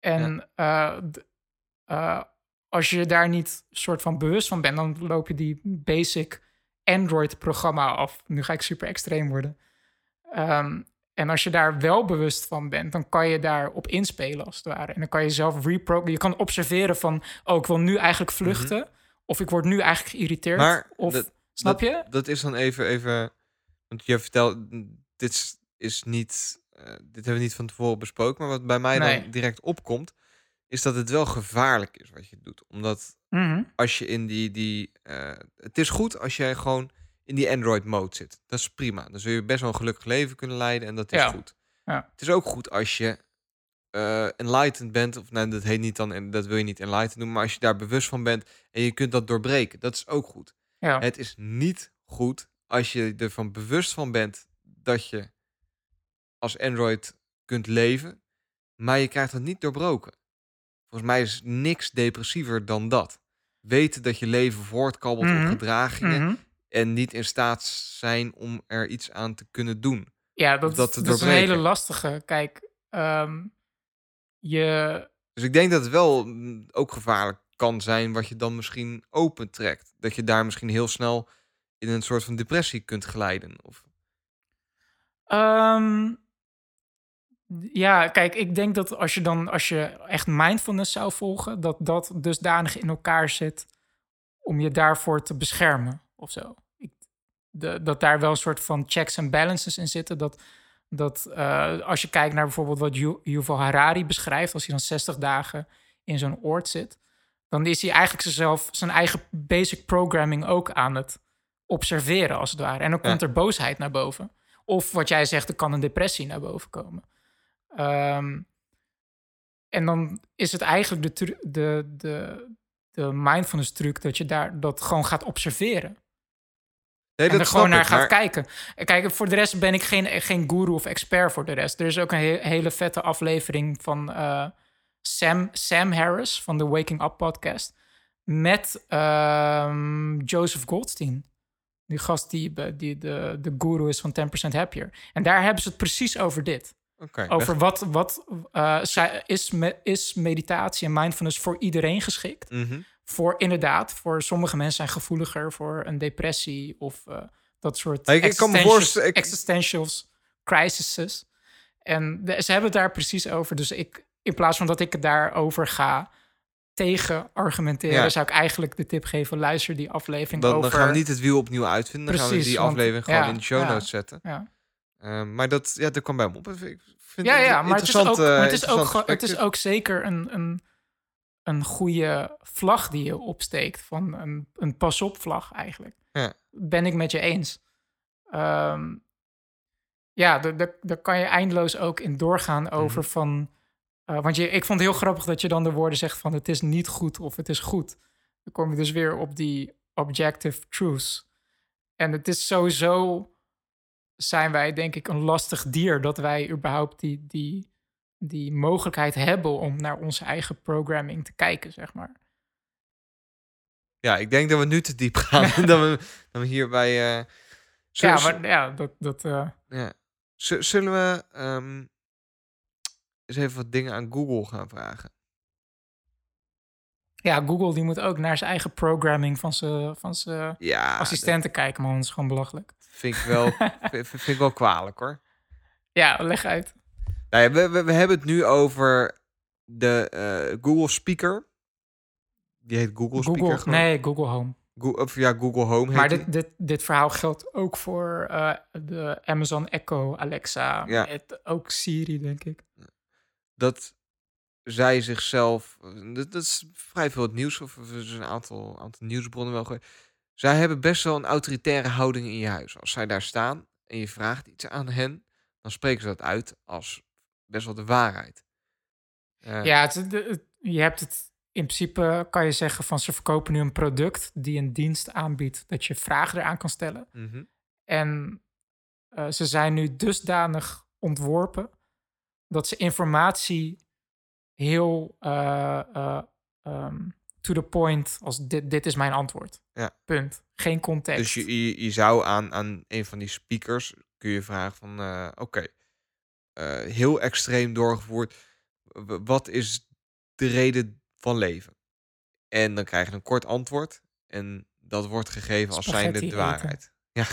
En uh, als je daar niet soort van bewust van bent, dan loop je die basic Android-programma af. Nu ga ik super extreem worden. Um, en als je daar wel bewust van bent, dan kan je daarop inspelen als het ware. En dan kan je zelf reprogrammen. Je kan observeren van, oh, ik wil nu eigenlijk vluchten. Mhm. Of ik word nu eigenlijk geïrriteerd. Maar of, dat, snap je? Dat is dan even, even want je vertelt, dit is niet, dit hebben we niet van tevoren besproken. Maar wat bij mij dan direct opkomt, is dat het wel gevaarlijk is wat je doet. Omdat mhm. als je in die, die uh, het is goed als jij gewoon in die Android mode zit. Dat is prima. Dan zul je best wel een gelukkig leven kunnen leiden en dat is goed. Ja. Het is ook goed als je uh, enlightened bent, of nee, dat heet niet dan, en dat wil je niet enlightened noemen, maar als je daar bewust van bent en je kunt dat doorbreken, dat is ook goed. Ja. Het is niet goed als je ervan bewust van bent dat je als Android kunt leven, maar je krijgt het niet doorbroken. Volgens mij is niks depressiever dan dat. Weten dat je leven voortkabbelt mm op mhm. gedragingen mhm. en niet in staat zijn om er iets aan te kunnen doen. Ja, dat, dat, dat is een hele lastige. Kijk, um, je... Dus ik denk dat het wel mm, ook gevaarlijk kan zijn wat je dan misschien opentrekt. Dat je daar misschien heel snel in een soort van depressie kunt glijden. Of... Um, ja, kijk, ik denk dat als je dan als je echt mindfulness zou volgen, dat dat dusdanig in elkaar zit om je daarvoor te beschermen of zo. Ik, de, dat daar wel een soort van checks en balances in zitten. Dat dat uh, als je kijkt naar bijvoorbeeld wat Yuval Harari beschrijft, als hij dan 60 dagen in zo'n oord zit, dan is hij eigenlijk zichzelf, zijn eigen basic programming ook aan het observeren, als het ware. En dan komt er boosheid naar boven. Of wat jij zegt, er kan een depressie naar boven komen. Um, en dan is het eigenlijk de, de, de, de mindfulness truc dat je daar dat gewoon gaat observeren. Nee, en er gewoon naar gaat kijken. Kijk, voor de rest ben ik geen, geen guru of expert voor de rest. Er is ook een hele vette aflevering van uh, Sam, Sam Harris van de Waking Up podcast. Met um, Joseph Goldstein. Die gast die, die de, de guru is van 10% Happier. En daar hebben ze het precies over dit. Okay, over wat, wat uh, is, me, is meditatie en mindfulness voor iedereen geschikt? Mm -hmm voor inderdaad, voor sommige mensen zijn gevoeliger voor een depressie of uh, dat soort ik, ik kan me voorstellen, ik... existentials, crises. En de, ze hebben het daar precies over. Dus ik, in plaats van dat ik het daarover ga tegen argumenteren, zou ik eigenlijk de tip geven: luister die aflevering dan, over. Dan gaan we niet het wiel opnieuw uitvinden. Dan gaan we die aflevering gewoon in de show notes zetten. Ja. Uh, maar dat, ja, dat kwam bij me op. Ik vind ja, ja, maar het is ook, maar het is ook, het is ook zeker een, een een goede vlag die je opsteekt. Van een, een pas-op vlag eigenlijk. Ja. Ben ik met je eens. Um, ja, daar kan je eindeloos ook in doorgaan over mhm. van... Uh, want je, ik vond het heel grappig dat je dan de woorden zegt van... het is niet goed of het is goed. Dan kom je dus weer op die objective truths. En het is sowieso zijn wij denk ik een lastig dier dat wij überhaupt die, die, die mogelijkheid hebben om naar onze eigen programming te kijken, zeg maar. Ja, ik denk dat we nu te diep [LAUGHS] gaan. dan, we, dan we hierbij. Uh, ja, maar, ja, dat. dat uh... ja. Zullen we um, eens even wat dingen aan Google gaan vragen? Ja, Google die moet ook naar zijn eigen programming van zijn van zijn ja, assistenten kijken, man. Dat is gewoon belachelijk. Vind ik wel, [LAUGHS] vind, ik wel kwalijk hoor. Ja, leg uit. Nou ja, we, we, we, hebben het nu over de uh, Google Speaker. Die heet Google, Google Speaker. Gewoon. Nee, Google Home. Go of ja, Google Home. Maar dit, dit, dit verhaal geldt ook voor uh, de Amazon Echo, Alexa, ja. Het, ook Siri, denk ik. Dat zij zichzelf. Dat, dat is vrij veel het nieuws, of er is een aantal, aantal nieuwsbronnen wel. Zij hebben best wel een autoritaire houding in je huis. Als zij daar staan en je vraagt iets aan hen, dan spreken ze dat uit als best wel de waarheid. Uh, ja, het, je hebt het in principe kan je zeggen van ze verkopen nu een product die een dienst aanbiedt dat je vragen eraan kan stellen. Mhm. En uh, ze zijn nu dusdanig ontworpen dat ze informatie heel uh, um, to the point als dit, dit is mijn antwoord. Ja. Punt. Geen context. Dus je, je, je, zou aan, aan een van die speakers kun je vragen van uh, oké, heel extreem doorgevoerd. Wat is de reden van leven? En dan krijg je een kort antwoord. En dat wordt gegeven als zijnde de waarheid. Ja.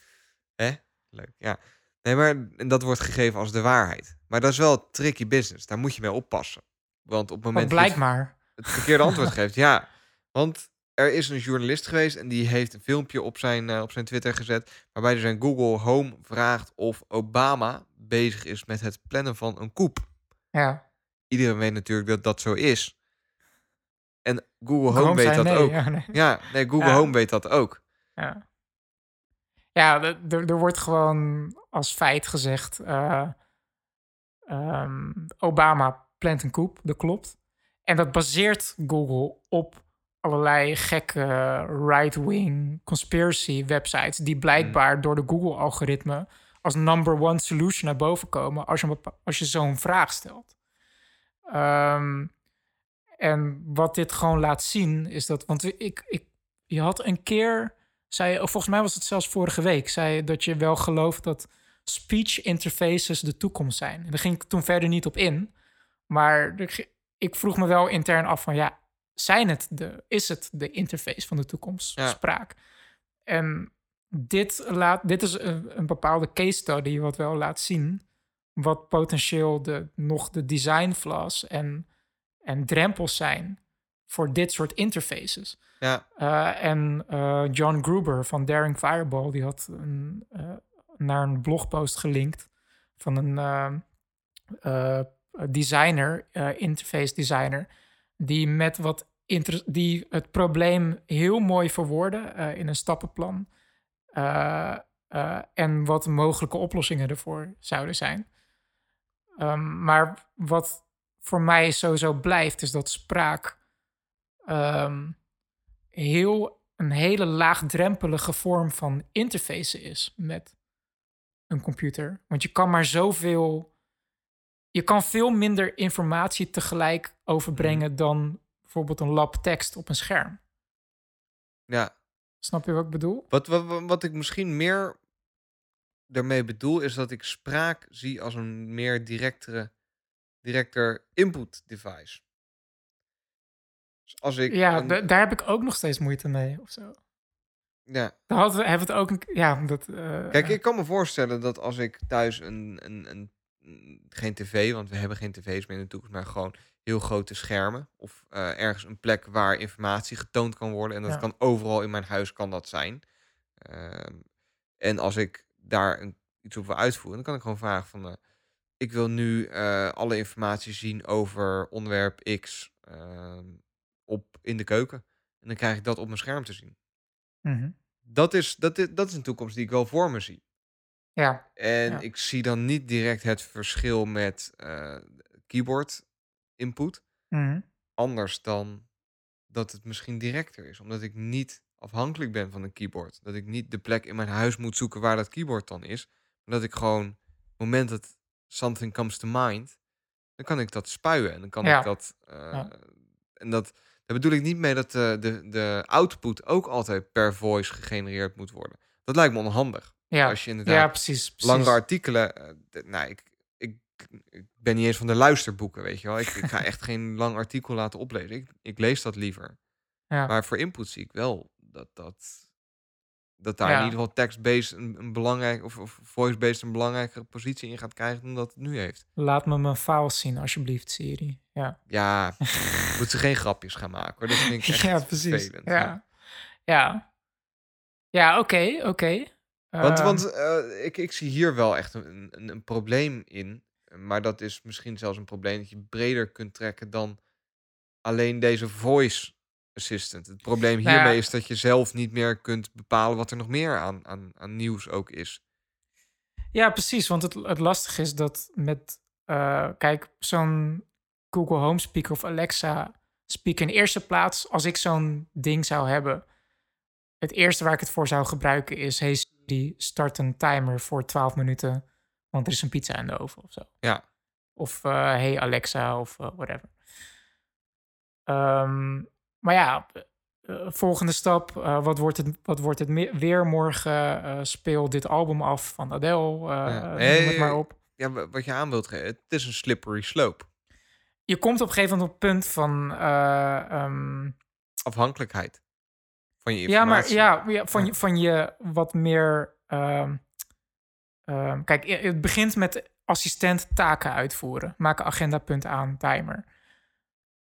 [LAUGHS] Hè? Leuk. Ja. Nee, maar dat wordt gegeven als de waarheid. Maar dat is wel tricky business. Daar moet je mee oppassen. Want op het moment dat blijkt maar. Het verkeerde antwoord [LAUGHS] geeft, ja. Want er is een journalist geweest en die heeft een filmpje op zijn, uh, op zijn Twitter gezet. Waarbij zijn Google Home vraagt of Obama bezig is met het plannen van een koep. Ja. Iedereen weet natuurlijk dat dat zo is. En Google Home weet dat ook. Ja, nee. ja, nee, Google Home weet dat ook. Ja. Ja, er, er wordt gewoon als feit gezegd: uh, um, Obama plant een koep, dat klopt. En dat baseert Google op allerlei gekke right-wing conspiracy websites die blijkbaar mm. door de Google-algoritme als number one solution naar boven komen als je, als je zo'n vraag stelt. Um, en wat dit gewoon laat zien is dat, want ik, ik, je had een keer, zei, of volgens mij was het zelfs vorige week, zei dat je wel gelooft dat speech interfaces de toekomst zijn. En daar ging ik toen verder niet op in. Maar ik vroeg me wel intern af van ja, zijn het de, is het de interface van de toekomst, spraak? En dit, laat, dit is een, een, bepaalde case study wat wel laat zien wat potentieel de, nog de design flaws en, en drempels zijn voor dit soort interfaces. Ja. Uh, en uh, John Gruber van Daring Fireball, die had een, uh, naar een blogpost gelinkt van een designer, uh, interface designer, die met wat die het probleem heel mooi verwoordde in een stappenplan. en wat mogelijke oplossingen ervoor zouden zijn. Um, maar wat voor mij sowieso blijft, is dat spraak um, heel, een hele laagdrempelige vorm van interface is met een computer. Want je kan maar zoveel. Je kan veel minder informatie tegelijk overbrengen mhm. dan bijvoorbeeld een lab tekst op een scherm. Ja. Snap je wat ik bedoel? Wat, wat, wat ik misschien meer daarmee bedoel, is dat ik spraak zie als een meer directere, directer input device. Dus als ik ja, daar heb ik ook nog steeds moeite mee of zo. Ja. Dan hadden we, hebben we het ook een ja, dat. Uh, Kijk, ik kan me voorstellen dat als ik thuis een, een, een, geen tv, want we hebben geen tv's meer in de toekomst, maar gewoon heel grote schermen of uh, ergens een plek waar informatie getoond kan worden en dat kan overal in mijn huis kan dat zijn. Uh, en als ik daar een, iets op wil uitvoeren, dan kan ik gewoon vragen van, uh, ik wil nu alle informatie zien over onderwerp X ehm, op in de keuken en dan krijg ik dat op mijn scherm te zien. Mhm. Dat, is, dat, is, dat is een toekomst die ik wel voor me zie. Ja. En ik zie dan niet direct het verschil met uh, keyboard input. Mhm. Anders dan dat het misschien directer is. Omdat ik niet afhankelijk ben van een keyboard. Dat ik niet de plek in mijn huis moet zoeken waar dat keyboard dan is. Dat ik gewoon, op het moment dat something comes to mind, dan kan ik dat spuien. En dan kan ik dat. Uh, En dat, daar bedoel ik niet mee dat de, de, de output ook altijd per voice gegenereerd moet worden. Dat lijkt me onhandig. Ja, Als je inderdaad ja precies, precies. langere artikelen. Uh, nou, ik, ik, ik, ben niet eens van de luisterboeken, weet je wel. Ik, ik ga echt geen lang artikel laten oplezen. Ik, ik lees dat liever. Ja. Maar voor input zie ik wel dat dat dat daar in ieder geval text-based een, een belangrijk of, of voice-based een belangrijkere positie in gaat krijgen dan dat het nu heeft. Laat me mijn files zien, alsjeblieft, Siri. Ja, ja [LAUGHS] moet ze geen grapjes gaan maken hoor. Dat vind ik echt ja, precies. Vervelend, ja, ja, ja, oké, oké. Want, ehm, want uh, ik, ik zie hier wel echt een, een, een probleem in. Maar dat is misschien zelfs een probleem dat je breder kunt trekken dan alleen deze voice assistant. Het probleem nou hiermee is dat je zelf niet meer kunt bepalen wat er nog meer aan, aan, aan nieuws ook is. Ja, precies. Want het, het lastige is dat met, uh, kijk, zo'n Google Home Speaker of Alexa Speaker in eerste plaats, als ik zo'n ding zou hebben, het eerste waar ik het voor zou gebruiken is, hey Siri, start een timer voor 12 minuten, want er is een pizza in de oven of zo. Ja. Of uh, hey Alexa of uh, whatever. Um, maar ja, uh, volgende stap. Wat wordt het, wat wordt het weer morgen? Speel dit album af van Adele. Ja. Hey, noem het maar op. Ja, wat je aan wilt geven. Het is een slippery slope. Je komt op een gegeven moment op het punt van... Um, Afhankelijkheid van je informatie. Ja, maar ja, ja van, Je, van je wat meer... Um, um, kijk, het begint met assistent taken uitvoeren. Maak een agendapunt aan, timer.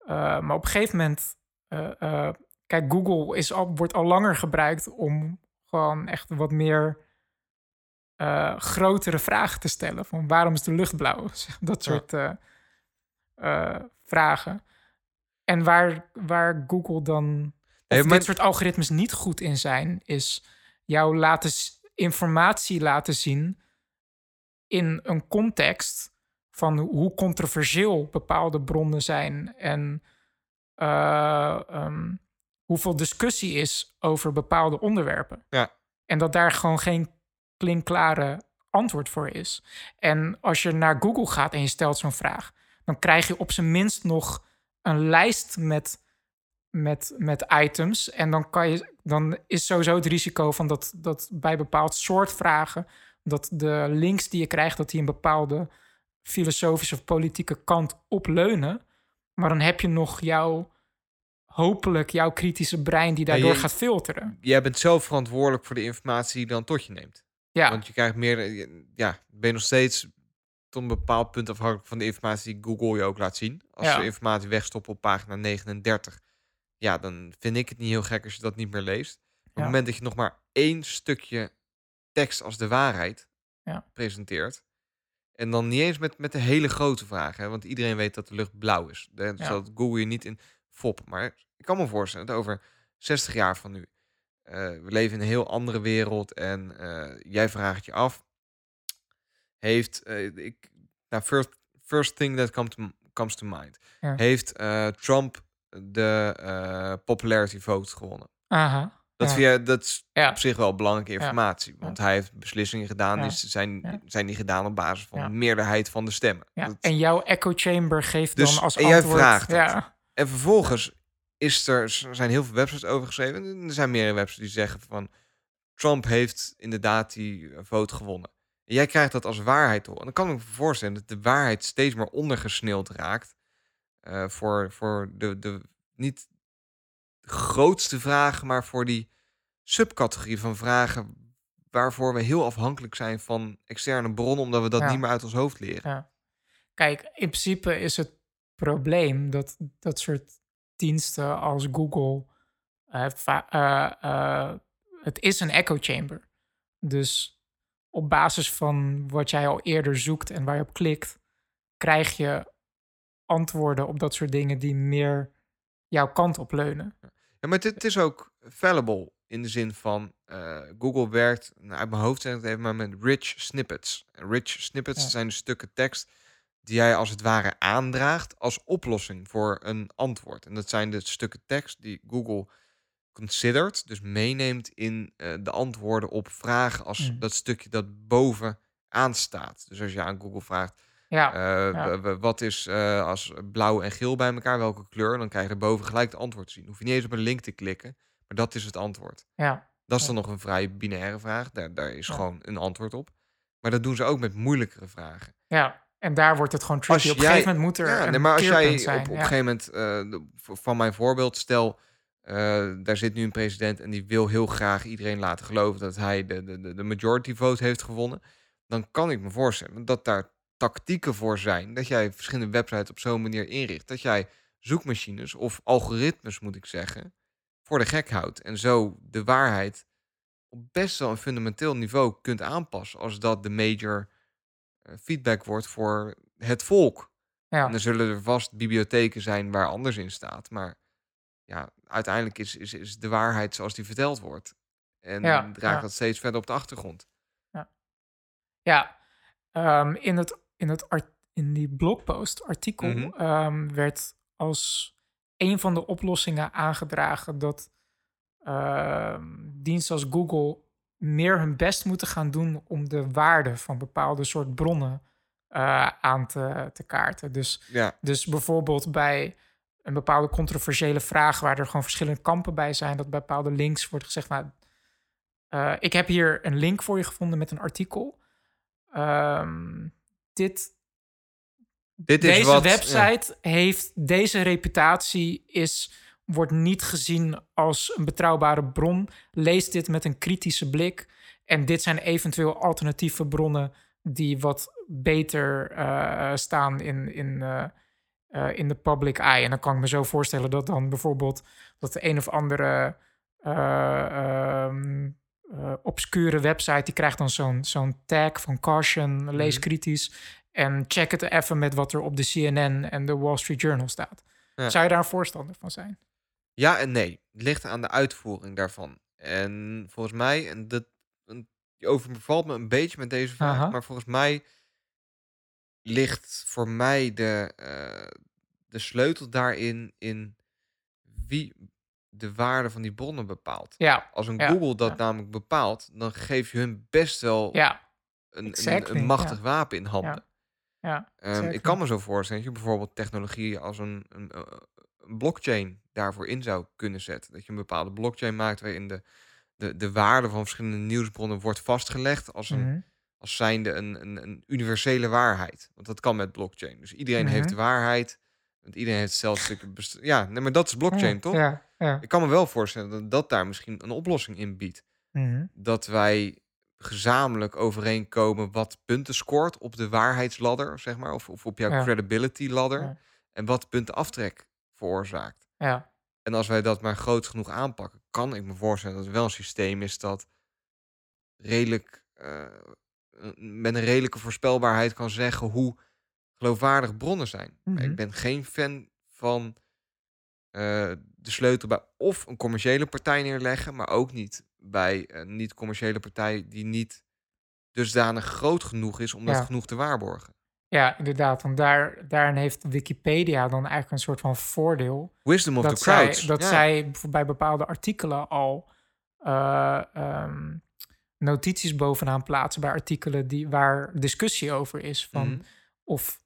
maar op een gegeven moment eh, eh, kijk, Google is al, wordt al langer gebruikt om gewoon echt wat meer uh, grotere vragen te stellen. Van waarom is de lucht blauw? [LAUGHS] Dat soort vragen. En waar, waar Google dan of dit soort algoritmes niet goed in zijn, is jou laten informatie laten zien in een context van hoe controversieel bepaalde bronnen zijn en uh, um, hoeveel discussie is over bepaalde onderwerpen. Ja. En dat daar gewoon geen klinkklare antwoord voor is. En als je naar Google gaat en je stelt zo'n vraag, dan krijg je op zijn minst nog een lijst met, met, met items. En dan, kan je, dan is sowieso het risico van dat, dat bij bepaald soort vragen, dat de links die je krijgt, dat die een bepaalde filosofische of politieke kant opleunen. Maar dan heb je nog jouw, hopelijk jouw kritische brein die daardoor gaat filteren. Jij bent zelf verantwoordelijk voor de informatie die je dan tot je neemt. Ja. Want je krijgt meer, ja, ben je nog steeds tot een bepaald punt afhankelijk van de informatie die Google je ook laat zien. Als ja. je informatie wegstopt op pagina 39, ja, dan vind ik het niet heel gek als je dat niet meer leest. Op het moment dat je nog maar één stukje tekst als de waarheid ja. presenteert, en dan niet eens met, met de hele grote vragen. Want iedereen weet dat de lucht blauw is. Ja. zat Google je niet in fop. Maar ik kan me voorstellen dat over 60 jaar van nu. Uh, we leven in een heel andere wereld. En uh, jij vraagt je af. Heeft, uh, ik, nou, first, first thing that come to, comes to mind. Heeft Trump de popularity vote gewonnen? Aha. Dat, ja. je, dat is op zich wel belangrijke informatie. Want hij heeft beslissingen gedaan, die zijn, zijn die gedaan op basis van de meerderheid van de stemmen. En jouw echo chamber geeft dus, dan als en antwoord... jij vraagt ja. En vervolgens is er, zijn heel veel websites over geschreven. Er zijn meerdere websites die zeggen van... Trump heeft inderdaad die vote gewonnen. En jij krijgt dat als waarheid hoor. En dan kan ik me voorstellen dat de waarheid steeds meer ondergesneeld raakt. Uh, voor, voor de, de, niet grootste vragen, maar voor die subcategorie van vragen waarvoor we heel afhankelijk zijn van externe bronnen, omdat we dat niet meer uit ons hoofd leren. Ja. Kijk, in principe is het probleem dat dat soort diensten als Google, uh, uh, uh, het is een echo chamber. Dus op basis van wat jij al eerder zoekt en waar je op klikt, krijg je antwoorden op dat soort dingen die meer jouw kant op leunen. Ja, maar het, is ook fallible in de zin van uh, Google werkt, nou, uit mijn hoofd zeg het even maar met rich snippets. Rich snippets zijn stukken tekst die jij als het ware aandraagt als oplossing voor een antwoord. En dat zijn de stukken tekst die Google considered, dus meeneemt in uh, de antwoorden op vragen als mm. dat stukje dat boven aanstaat. Dus als je aan Google vraagt, ja, uh, wat is uh, als blauw en geel bij elkaar, welke kleur? Dan krijg je boven gelijk het antwoord te zien. Hoef je niet eens op een link te klikken, maar dat is het antwoord. Ja. Dat is dan nog een vrij binaire vraag. Daar, daar is gewoon een antwoord op. Maar dat doen ze ook met moeilijkere vragen. Ja, en daar wordt het gewoon tricky. Op een gegeven moment moet er ja, nee, maar als jij zijn. Op, op een gegeven moment, uh, van mijn voorbeeld, stel... daar zit nu een president en die wil heel graag iedereen laten geloven dat hij de, de, de majority vote heeft gewonnen. Dan kan ik me voorstellen dat daar tactieken voor zijn. Dat jij verschillende websites op zo'n manier inricht. Dat jij zoekmachines of algoritmes, moet ik zeggen, voor de gek houdt. En zo de waarheid op best wel een fundamenteel niveau kunt aanpassen. Als dat de major eh, feedback wordt voor het volk. Ja. En dan zullen er vast bibliotheken zijn waar anders in staat. Maar ja, uiteindelijk is, is, is de waarheid zoals die verteld wordt. En ja, draagt dat steeds verder op de achtergrond. Ja, ja um, in het in, het art, in die blogpost artikel mhm. ehm, werd als een van de oplossingen aangedragen dat uh, diensten als Google meer hun best moeten gaan doen om de waarde van bepaalde soort bronnen uh, aan te, te kaarten. Dus, ja. dus bijvoorbeeld bij een bepaalde controversiële vraag waar er gewoon verschillende kampen bij zijn, dat bij bepaalde links wordt gezegd, nou, uh, ik heb hier een link voor je gevonden met een artikel. Um, dit, dit deze wat, website heeft deze reputatie, is, wordt niet gezien als een betrouwbare bron. Lees dit met een kritische blik. En dit zijn eventueel alternatieve bronnen die wat beter uh, staan in, in, uh, uh, in de public eye. En dan kan ik me zo voorstellen dat dan bijvoorbeeld dat de een of andere um, uh, obscure website, die krijgt dan zo'n zo'n tag van caution, lees mhm. kritisch. En check het even met wat er op de CNN en de Wall Street Journal staat. Zou je daar een voorstander van zijn? Ja en nee. Het ligt aan de uitvoering daarvan. En volgens mij, en dat overvalt me een beetje met deze vraag, maar volgens mij ligt voor mij de, uh, de sleutel daarin in wie de waarde van die bronnen bepaalt. Ja. Als een Google dat namelijk bepaalt, dan geef je hun best wel ja. een, een, machtig wapen in handen. Ja. Um, ik kan me zo voorstellen dat je bijvoorbeeld technologie als een, een, eh, een, blockchain daarvoor in zou kunnen zetten. Dat je een bepaalde blockchain maakt waarin de, de, de waarde van verschillende nieuwsbronnen wordt vastgelegd als, een, mm als zijnde een, een, een universele waarheid. Want dat kan met blockchain. Dus iedereen heeft mhm. de waarheid. Want iedereen heeft hetzelfde stuk. Ja, nee, maar dat is blockchain, toch? Ja, ja. Ik kan me wel voorstellen dat dat daar misschien een oplossing in biedt. Mhm. Dat wij gezamenlijk overeenkomen wat punten scoort op de waarheidsladder, zeg maar, of, of op jouw credibility ladder. En wat punten aftrek veroorzaakt. Ja. En als wij dat maar groot genoeg aanpakken, kan ik me voorstellen dat het wel een systeem is dat redelijk uh, met een redelijke voorspelbaarheid kan zeggen hoe geloofwaardig bronnen zijn. ik mhm. ben geen fan van uh, de sleutel bij of een commerciële partij neerleggen, maar ook niet bij een niet-commerciële partij die niet dusdanig groot genoeg is om dat genoeg te waarborgen. Ja, inderdaad. Want daar, daarin heeft Wikipedia dan eigenlijk een soort van voordeel. Wisdom of the crowd. dat zij bij bepaalde artikelen al uh, um, notities bovenaan plaatsen bij artikelen die, waar discussie over is. Van mhm. of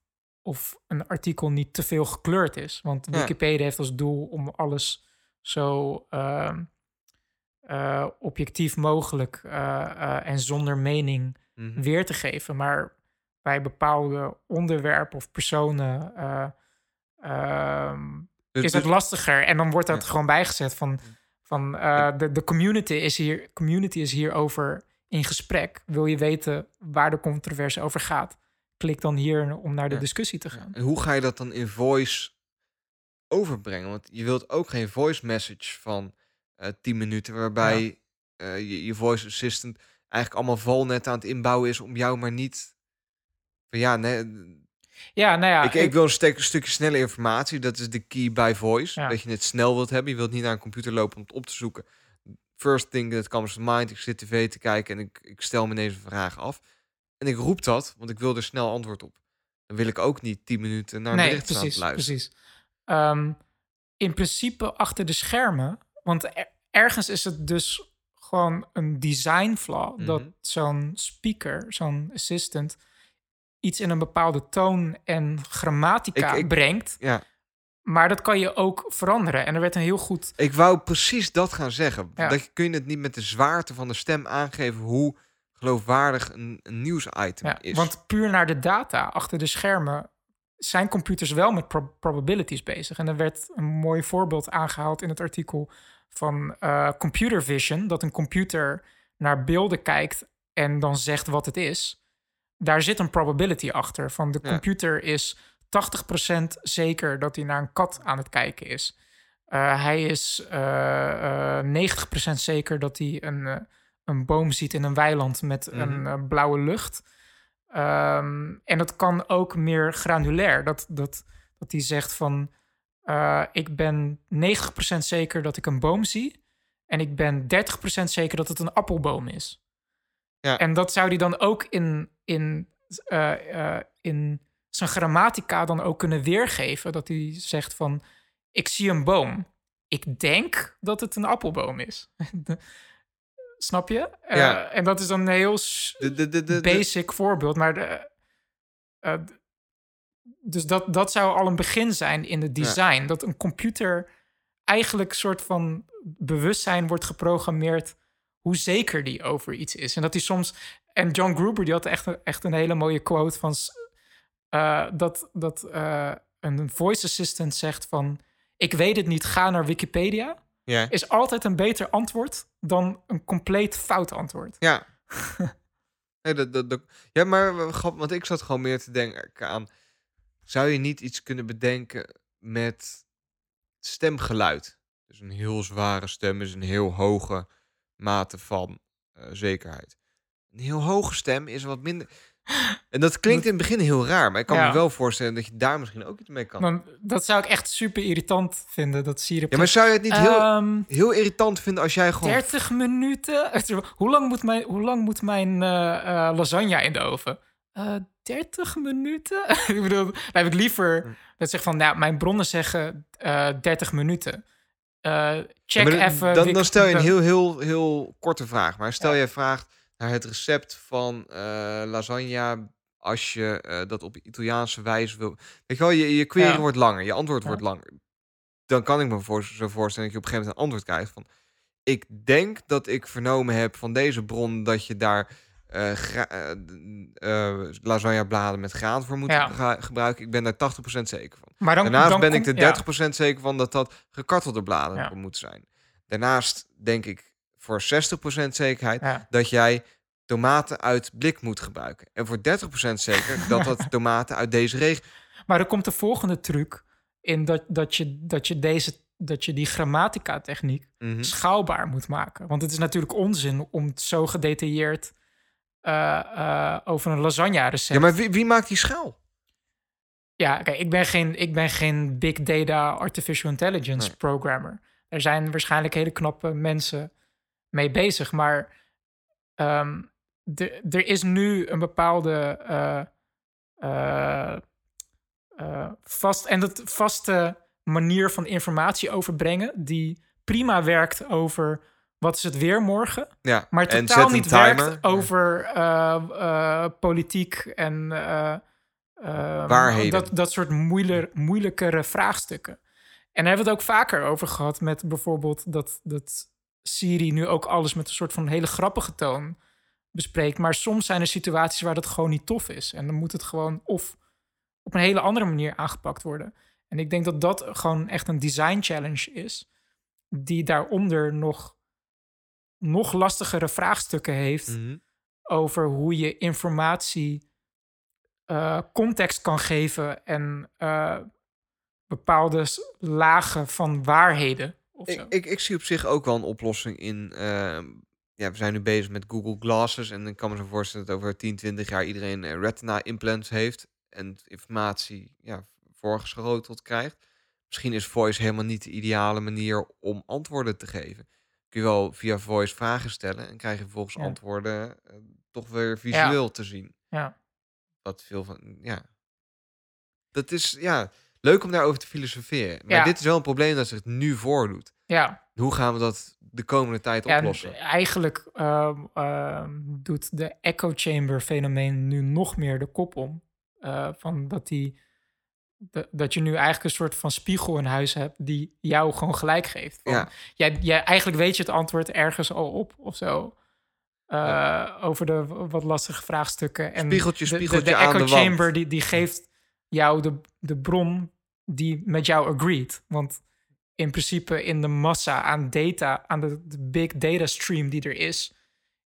of een artikel niet te veel gekleurd is. Want Wikipedia heeft als doel om alles zo uh, uh, objectief mogelijk uh, en zonder mening mm-hmm. weer te geven. Maar bij bepaalde onderwerpen of personen ehm, dus, is het dus, lastiger. En dan wordt dat gewoon bijgezet van, van de, de community, is hier, community is hierover in gesprek. Wil je weten waar de controverse over gaat? Klik dan hier om naar de discussie te gaan. En hoe ga je dat dan in voice overbrengen? Want je wilt ook geen voice message van uh, eh, 10 minuten, waarbij uh, je, je, voice assistant eigenlijk allemaal vol net aan het inbouwen is om jou maar niet. Van ja, nee. Ja, nou ja. Ik, ik, wil een, stuk, stukje snelle informatie. Dat is de key by voice. Dat je het snel wilt hebben. Je wilt niet naar een computer lopen om het op te zoeken. First thing that comes to mind. Ik zit tv te kijken en ik, ik stel me deze vraag af. En ik roep dat, want ik wil er snel antwoord op. Dan wil ik ook niet tien minuten naar een nee, bericht precies, luisteren. Precies. Um, in principe achter de schermen, want ergens is het dus gewoon een design flaw. Dat mhm. zo'n speaker, zo'n assistant, iets in een bepaalde toon en grammatica brengt. Ja. Maar dat kan je ook veranderen. En er werd een heel goed. Ik wou precies dat gaan zeggen. Dat kun je het niet met de zwaarte van de stem aangeven hoe geloofwaardig een, een nieuwsitem ja, is. Want puur naar de data achter de schermen zijn computers wel met probabilities bezig. En er werd een mooi voorbeeld aangehaald in het artikel van uh, computer vision, dat een computer naar beelden kijkt en dan zegt wat het is. Daar zit een probability achter. Van de computer is 80% zeker dat hij naar een kat aan het kijken is. Uh, hij is uh, uh, 90% zeker dat hij een, een boom ziet in een weiland met een mhm. blauwe lucht. Um, en dat kan ook meer granulair. Dat, dat, dat hij zegt van... Uh, ik ben 90% zeker dat ik een boom zie. En ik ben 30% zeker dat het een appelboom is. Ja. En dat zou hij dan ook in, in, uh, in zijn grammatica dan ook kunnen weergeven. Dat hij zegt van, ik zie een boom. Ik denk dat het een appelboom is. [LAUGHS] Snap je? Ja. en dat is dan een heel de, de, de, basic voorbeeld. Maar de, dus dat, dat zou al een begin zijn in het design. Dat een computer eigenlijk een soort van bewustzijn wordt geprogrammeerd hoe zeker die over iets is. En dat hij soms. En John Gruber die had echt, echt een hele mooie quote van uh, dat, dat uh, een voice assistant zegt van ik weet het niet, ga naar Wikipedia. Is altijd een beter antwoord dan een compleet fout antwoord. Ja. [LAUGHS] nee, dat, dat, dat, ja, maar want ik zat gewoon meer te denken aan zou je niet iets kunnen bedenken met stemgeluid? Dus een heel zware stem is een heel hoge mate van uh, zekerheid. Een heel hoge stem is wat minder. En dat klinkt in het begin heel raar, maar ik kan me wel voorstellen dat je daar misschien ook iets mee kan. Dan, dat zou ik echt super irritant vinden, dat sirup. Ja, maar zou je het niet heel, um, heel irritant vinden als jij gewoon... 30 minuten? [LAUGHS] Hoe lang moet mijn, hoe lang moet mijn uh, uh, lasagne in de oven? Uh, 30 minuten? [LAUGHS] ik bedoel, dan heb ik liever dat zeg van, nou, mijn bronnen zeggen uh, 30 minuten. Check even. Dan, dan, stel je een heel, heel, heel korte vraag. Maar stel je vraagt naar het recept van uh, lasagne als je uh, dat op Italiaanse wijze wil. Weet je wel, je, je query ja. wordt langer, je antwoord ja. wordt langer. Dan kan ik me voor, zo voorstellen dat je op een gegeven moment een antwoord krijgt van... Ik denk dat ik vernomen heb van deze bron dat je daar uh, uh, lasagnebladen met graan voor moet ja. gebruiken. Ik ben daar 80% zeker van. Maar dan, Daarnaast dan ben ik er 30% zeker van dat dat gekartelde bladen ja. moet zijn. Daarnaast denk ik voor 60% zekerheid dat jij tomaten uit blik moet gebruiken. En voor 30% zeker dat [LAUGHS] dat tomaten uit deze regio... Maar er komt de volgende truc in dat, dat, je, dat je deze dat je die grammatica-techniek mm -hmm. schaalbaar moet maken. Want het is natuurlijk onzin om zo gedetailleerd uh, uh, over een lasagne recept. Ja, maar wie, wie maakt die schaal? Ja, kijk, ik ben geen, ik ben geen big data artificial intelligence nee. programmer. Er zijn waarschijnlijk hele knappe mensen mee bezig, maar um, de, er is nu een bepaalde uh, vast en dat vaste manier van informatie overbrengen die prima werkt over wat is het weer morgen? Ja, maar totaal niet werkt over politiek en Waarheden. Dat, dat soort moeilijker, moeilijkere vraagstukken. En daar hebben we het ook vaker over gehad met bijvoorbeeld dat, dat Siri nu ook alles met een soort van hele grappige toon bespreekt. Maar soms zijn er situaties waar dat gewoon niet tof is. En dan moet het gewoon of op een hele andere manier aangepakt worden. En ik denk dat dat gewoon echt een design challenge is. Die daaronder nog nog lastigere vraagstukken heeft mm-hmm. over hoe je informatie uh, context kan geven en uh, bepaalde lagen van waarheden. Ik, ik, ik, zie op zich ook wel een oplossing in. Uh, ja, we zijn nu bezig met Google Glasses. En ik kan me zo voorstellen dat over 10, 20 jaar iedereen eh, retina implants heeft. En informatie ja, voorgeschoteld krijgt. Misschien is voice helemaal niet de ideale manier om antwoorden te geven kun je wel via voice vragen stellen en krijg je vervolgens ja. antwoorden uh, toch weer visueel ja. te zien. Ja. Wat veel van, ja. Dat is, ja, leuk om daarover te filosoferen. Maar dit is wel een probleem dat zich nu voordoet. Ja. Hoe gaan we dat de komende tijd oplossen? Ja, eigenlijk ehm, ehm, doet de echo chamber fenomeen nu nog meer de kop om. Uh, van dat, die, dat je nu eigenlijk een soort van spiegel in huis hebt die jou gewoon gelijk geeft. Van, ja. jij, jij, eigenlijk weet je het antwoord ergens al op of zo. Uh, Over de wat lastige vraagstukken. En spiegeltje, spiegeltje de, de, de echo chamber die, die geeft jou de, de bron die met jou agreed. Want in principe in de massa aan data, aan de, de, big data stream die er is,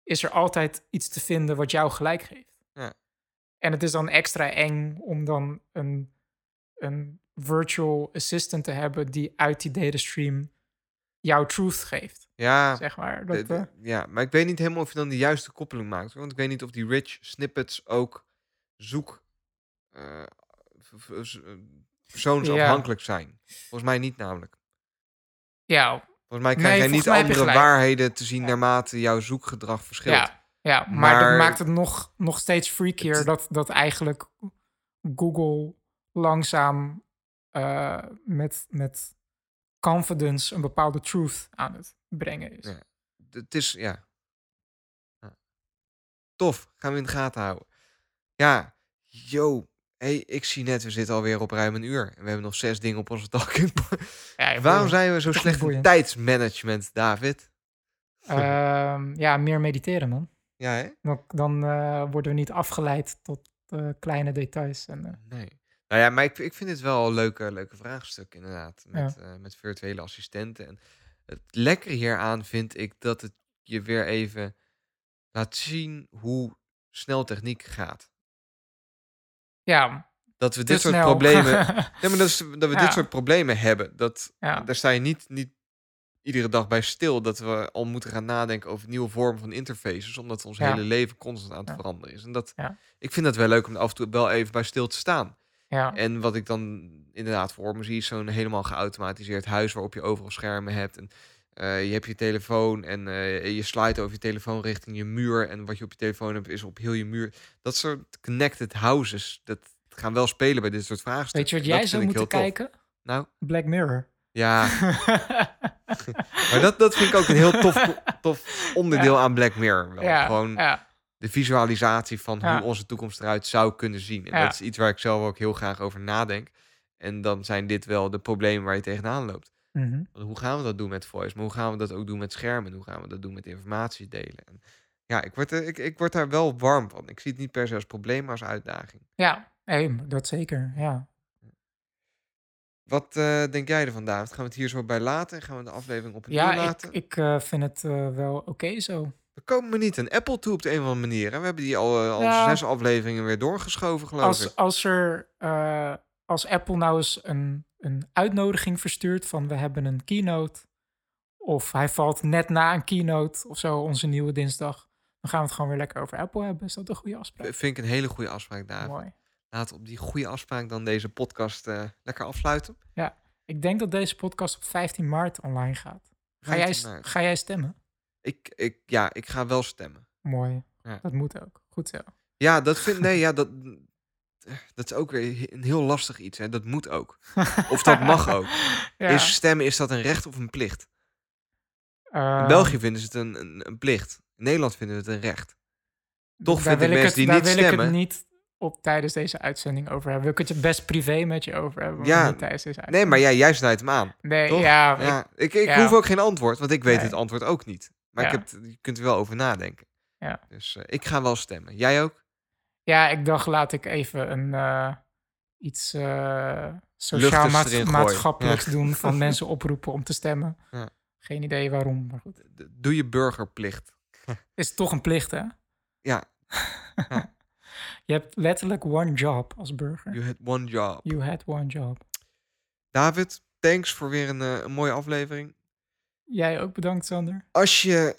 is er altijd iets te vinden wat jou gelijk geeft. Ja. En het is dan extra eng om dan een, een virtual assistant te hebben die uit die data stream jouw truth geeft. Ja, zeg maar. Dat, uh... ja, maar ik weet niet helemaal of je dan de juiste koppeling maakt. Want ik weet niet of die rich snippets ook zoek uh, persoonsafhankelijk zijn. Volgens mij niet namelijk. Ja. Volgens mij krijg nee, jij niet andere waarheden te zien naarmate jouw zoekgedrag verschilt. Ja, ja maar, maar dat maakt het nog, nog steeds freakier dat, dat eigenlijk Google langzaam uh, met, met confidence een bepaalde truth aan het brengen is. Ja, het is, ja. ja. Tof, gaan we in de gaten houden. Ja, yo, hey, ik zie net, we zitten alweer op ruim een uur. En we hebben nog zes dingen op onze [LAUGHS] talking ja, Waarom zijn we zo slecht in tijdsmanagement, David? Uh, ja, meer mediteren, man. Ja, hè? Dan, dan uh, worden we niet afgeleid tot uh, kleine details. En, uh... Nee. Nou ja, maar ik, ik vind het wel een leuke, leuke vraagstuk, inderdaad. Met, ja. met virtuele assistenten. En het lekker hieraan vind ik dat het je weer even laat zien hoe snel techniek gaat. Ja. Dat we dit soort problemen. [LAUGHS] maar dat, is, dat we dit soort problemen hebben. Dat, Daar sta je niet, niet iedere dag bij stil. Dat we al moeten gaan nadenken over nieuwe vormen van interfaces. Omdat ons hele leven constant aan het veranderen is. En dat, ik vind dat wel leuk om af en toe wel even bij stil te staan. Ja. En wat ik dan inderdaad voor me zie, is zo'n helemaal geautomatiseerd huis waarop je overal schermen hebt. En uh, je hebt je telefoon en uh, je slide over je telefoon richting je muur. En wat je op je telefoon hebt, is op heel je muur. Dat soort connected houses, dat gaan wel spelen bij dit soort vraagstukken. Weet je wat jij zou moeten kijken? Nou? Black Mirror. Ja. [LAUGHS] maar dat, dat vind ik ook een heel tof, tof onderdeel aan Black Mirror. Wel. Ja, Gewoon ja. de visualisatie van hoe onze toekomst eruit zou kunnen zien. En dat is iets waar ik zelf ook heel graag over nadenk. En dan zijn dit wel de problemen waar je tegenaan loopt. Mhm. Hoe gaan we dat doen met voice? Maar hoe gaan we dat ook doen met schermen? Hoe gaan we dat doen met informatie delen? En ja, ik word, er, ik, ik word daar wel warm van. Ik zie het niet per se als probleem, maar als uitdaging. Ja, hey, dat zeker, ja. Wat uh, denk jij ervan, David? Gaan we het hier zo bij laten? Gaan we de aflevering op een ja, laten? Ja, ik, ik uh, vind het uh, wel oké okay zo. We komen me niet een Apple toe op de een of andere manier. We hebben die al, al ja, zes afleveringen weer doorgeschoven, geloof als, ik. Als er als Apple nou eens een, een uitnodiging verstuurt van we hebben een keynote. Of hij valt net na een keynote of zo, onze nieuwe dinsdag. Dan gaan we het gewoon weer lekker over Apple hebben. Is dat een goede afspraak? Vind ik een hele goede afspraak, daar. Mooi. Laten we op die goede afspraak dan deze podcast uh, lekker afsluiten. Ja, ik denk dat deze podcast op 15 maart online gaat. Ga, jij, ga jij stemmen? Ik, ik, ja, ik ga wel stemmen. Mooi. Ja. Dat moet ook. Goed zo. Ja, dat vind nee, ja, dat, dat is ook weer een heel lastig iets. Hè? Dat moet ook. [LAUGHS] Of dat mag ook. ja. Is stemmen, is dat een recht of een plicht? Uh, in België vinden ze het een, een, een, plicht. In Nederland vinden we het een recht. Toch vinden mensen het, die niet stemmen... Daar wil ik het niet op tijdens deze uitzending over hebben. Wil ik het best privé met je over hebben? Ja, niet tijdens deze nee, maar jij, jij snijdt hem aan. Nee, toch? ja. ja. Ik, ik, ik hoef ook geen antwoord, want ik weet nee. het antwoord ook niet. Maar ik heb, je kunt er wel over nadenken. Ja. Dus uh, ik ga wel stemmen. Jij ook? Ja, ik dacht, laat ik even een uh, iets uh, sociaal maat maatschappelijks ja. doen van [LAUGHS] mensen oproepen om te stemmen. Ja. Geen idee waarom, maar goed. Doe je burgerplicht. [LAUGHS] Is toch een plicht, hè? Ja. [LAUGHS] ja. je hebt letterlijk one job als burger. You had one job. You had one job. David, thanks voor weer een, een mooie aflevering. Jij ook bedankt, Sander. Als je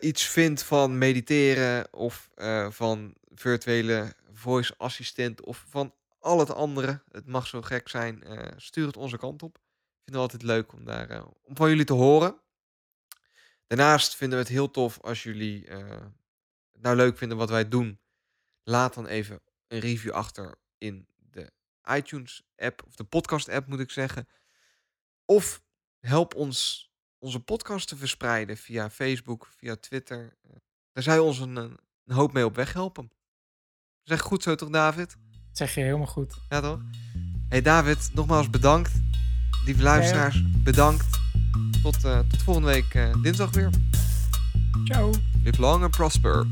uh, iets vindt van mediteren of uh, van virtuele voice assistent of van al het andere, het mag zo gek zijn, uh, stuur het onze kant op. Ik vind het altijd leuk om, daar, uh, om van jullie te horen. Daarnaast vinden we het heel tof als jullie het nou leuk vinden wat wij doen. Laat dan even een review achter in de iTunes app, of de podcast app moet ik zeggen. Of help ons onze podcast te verspreiden via Facebook, via Twitter. Daar zou ons een, een hoop mee op weg helpen. Zeg goed zo toch, David? Dat zeg je helemaal goed. Ja, toch? Hey David, nogmaals bedankt. Lieve luisteraars, bedankt. Tot, uh, tot volgende week uh, dinsdag weer. Ciao. Live long and prosper.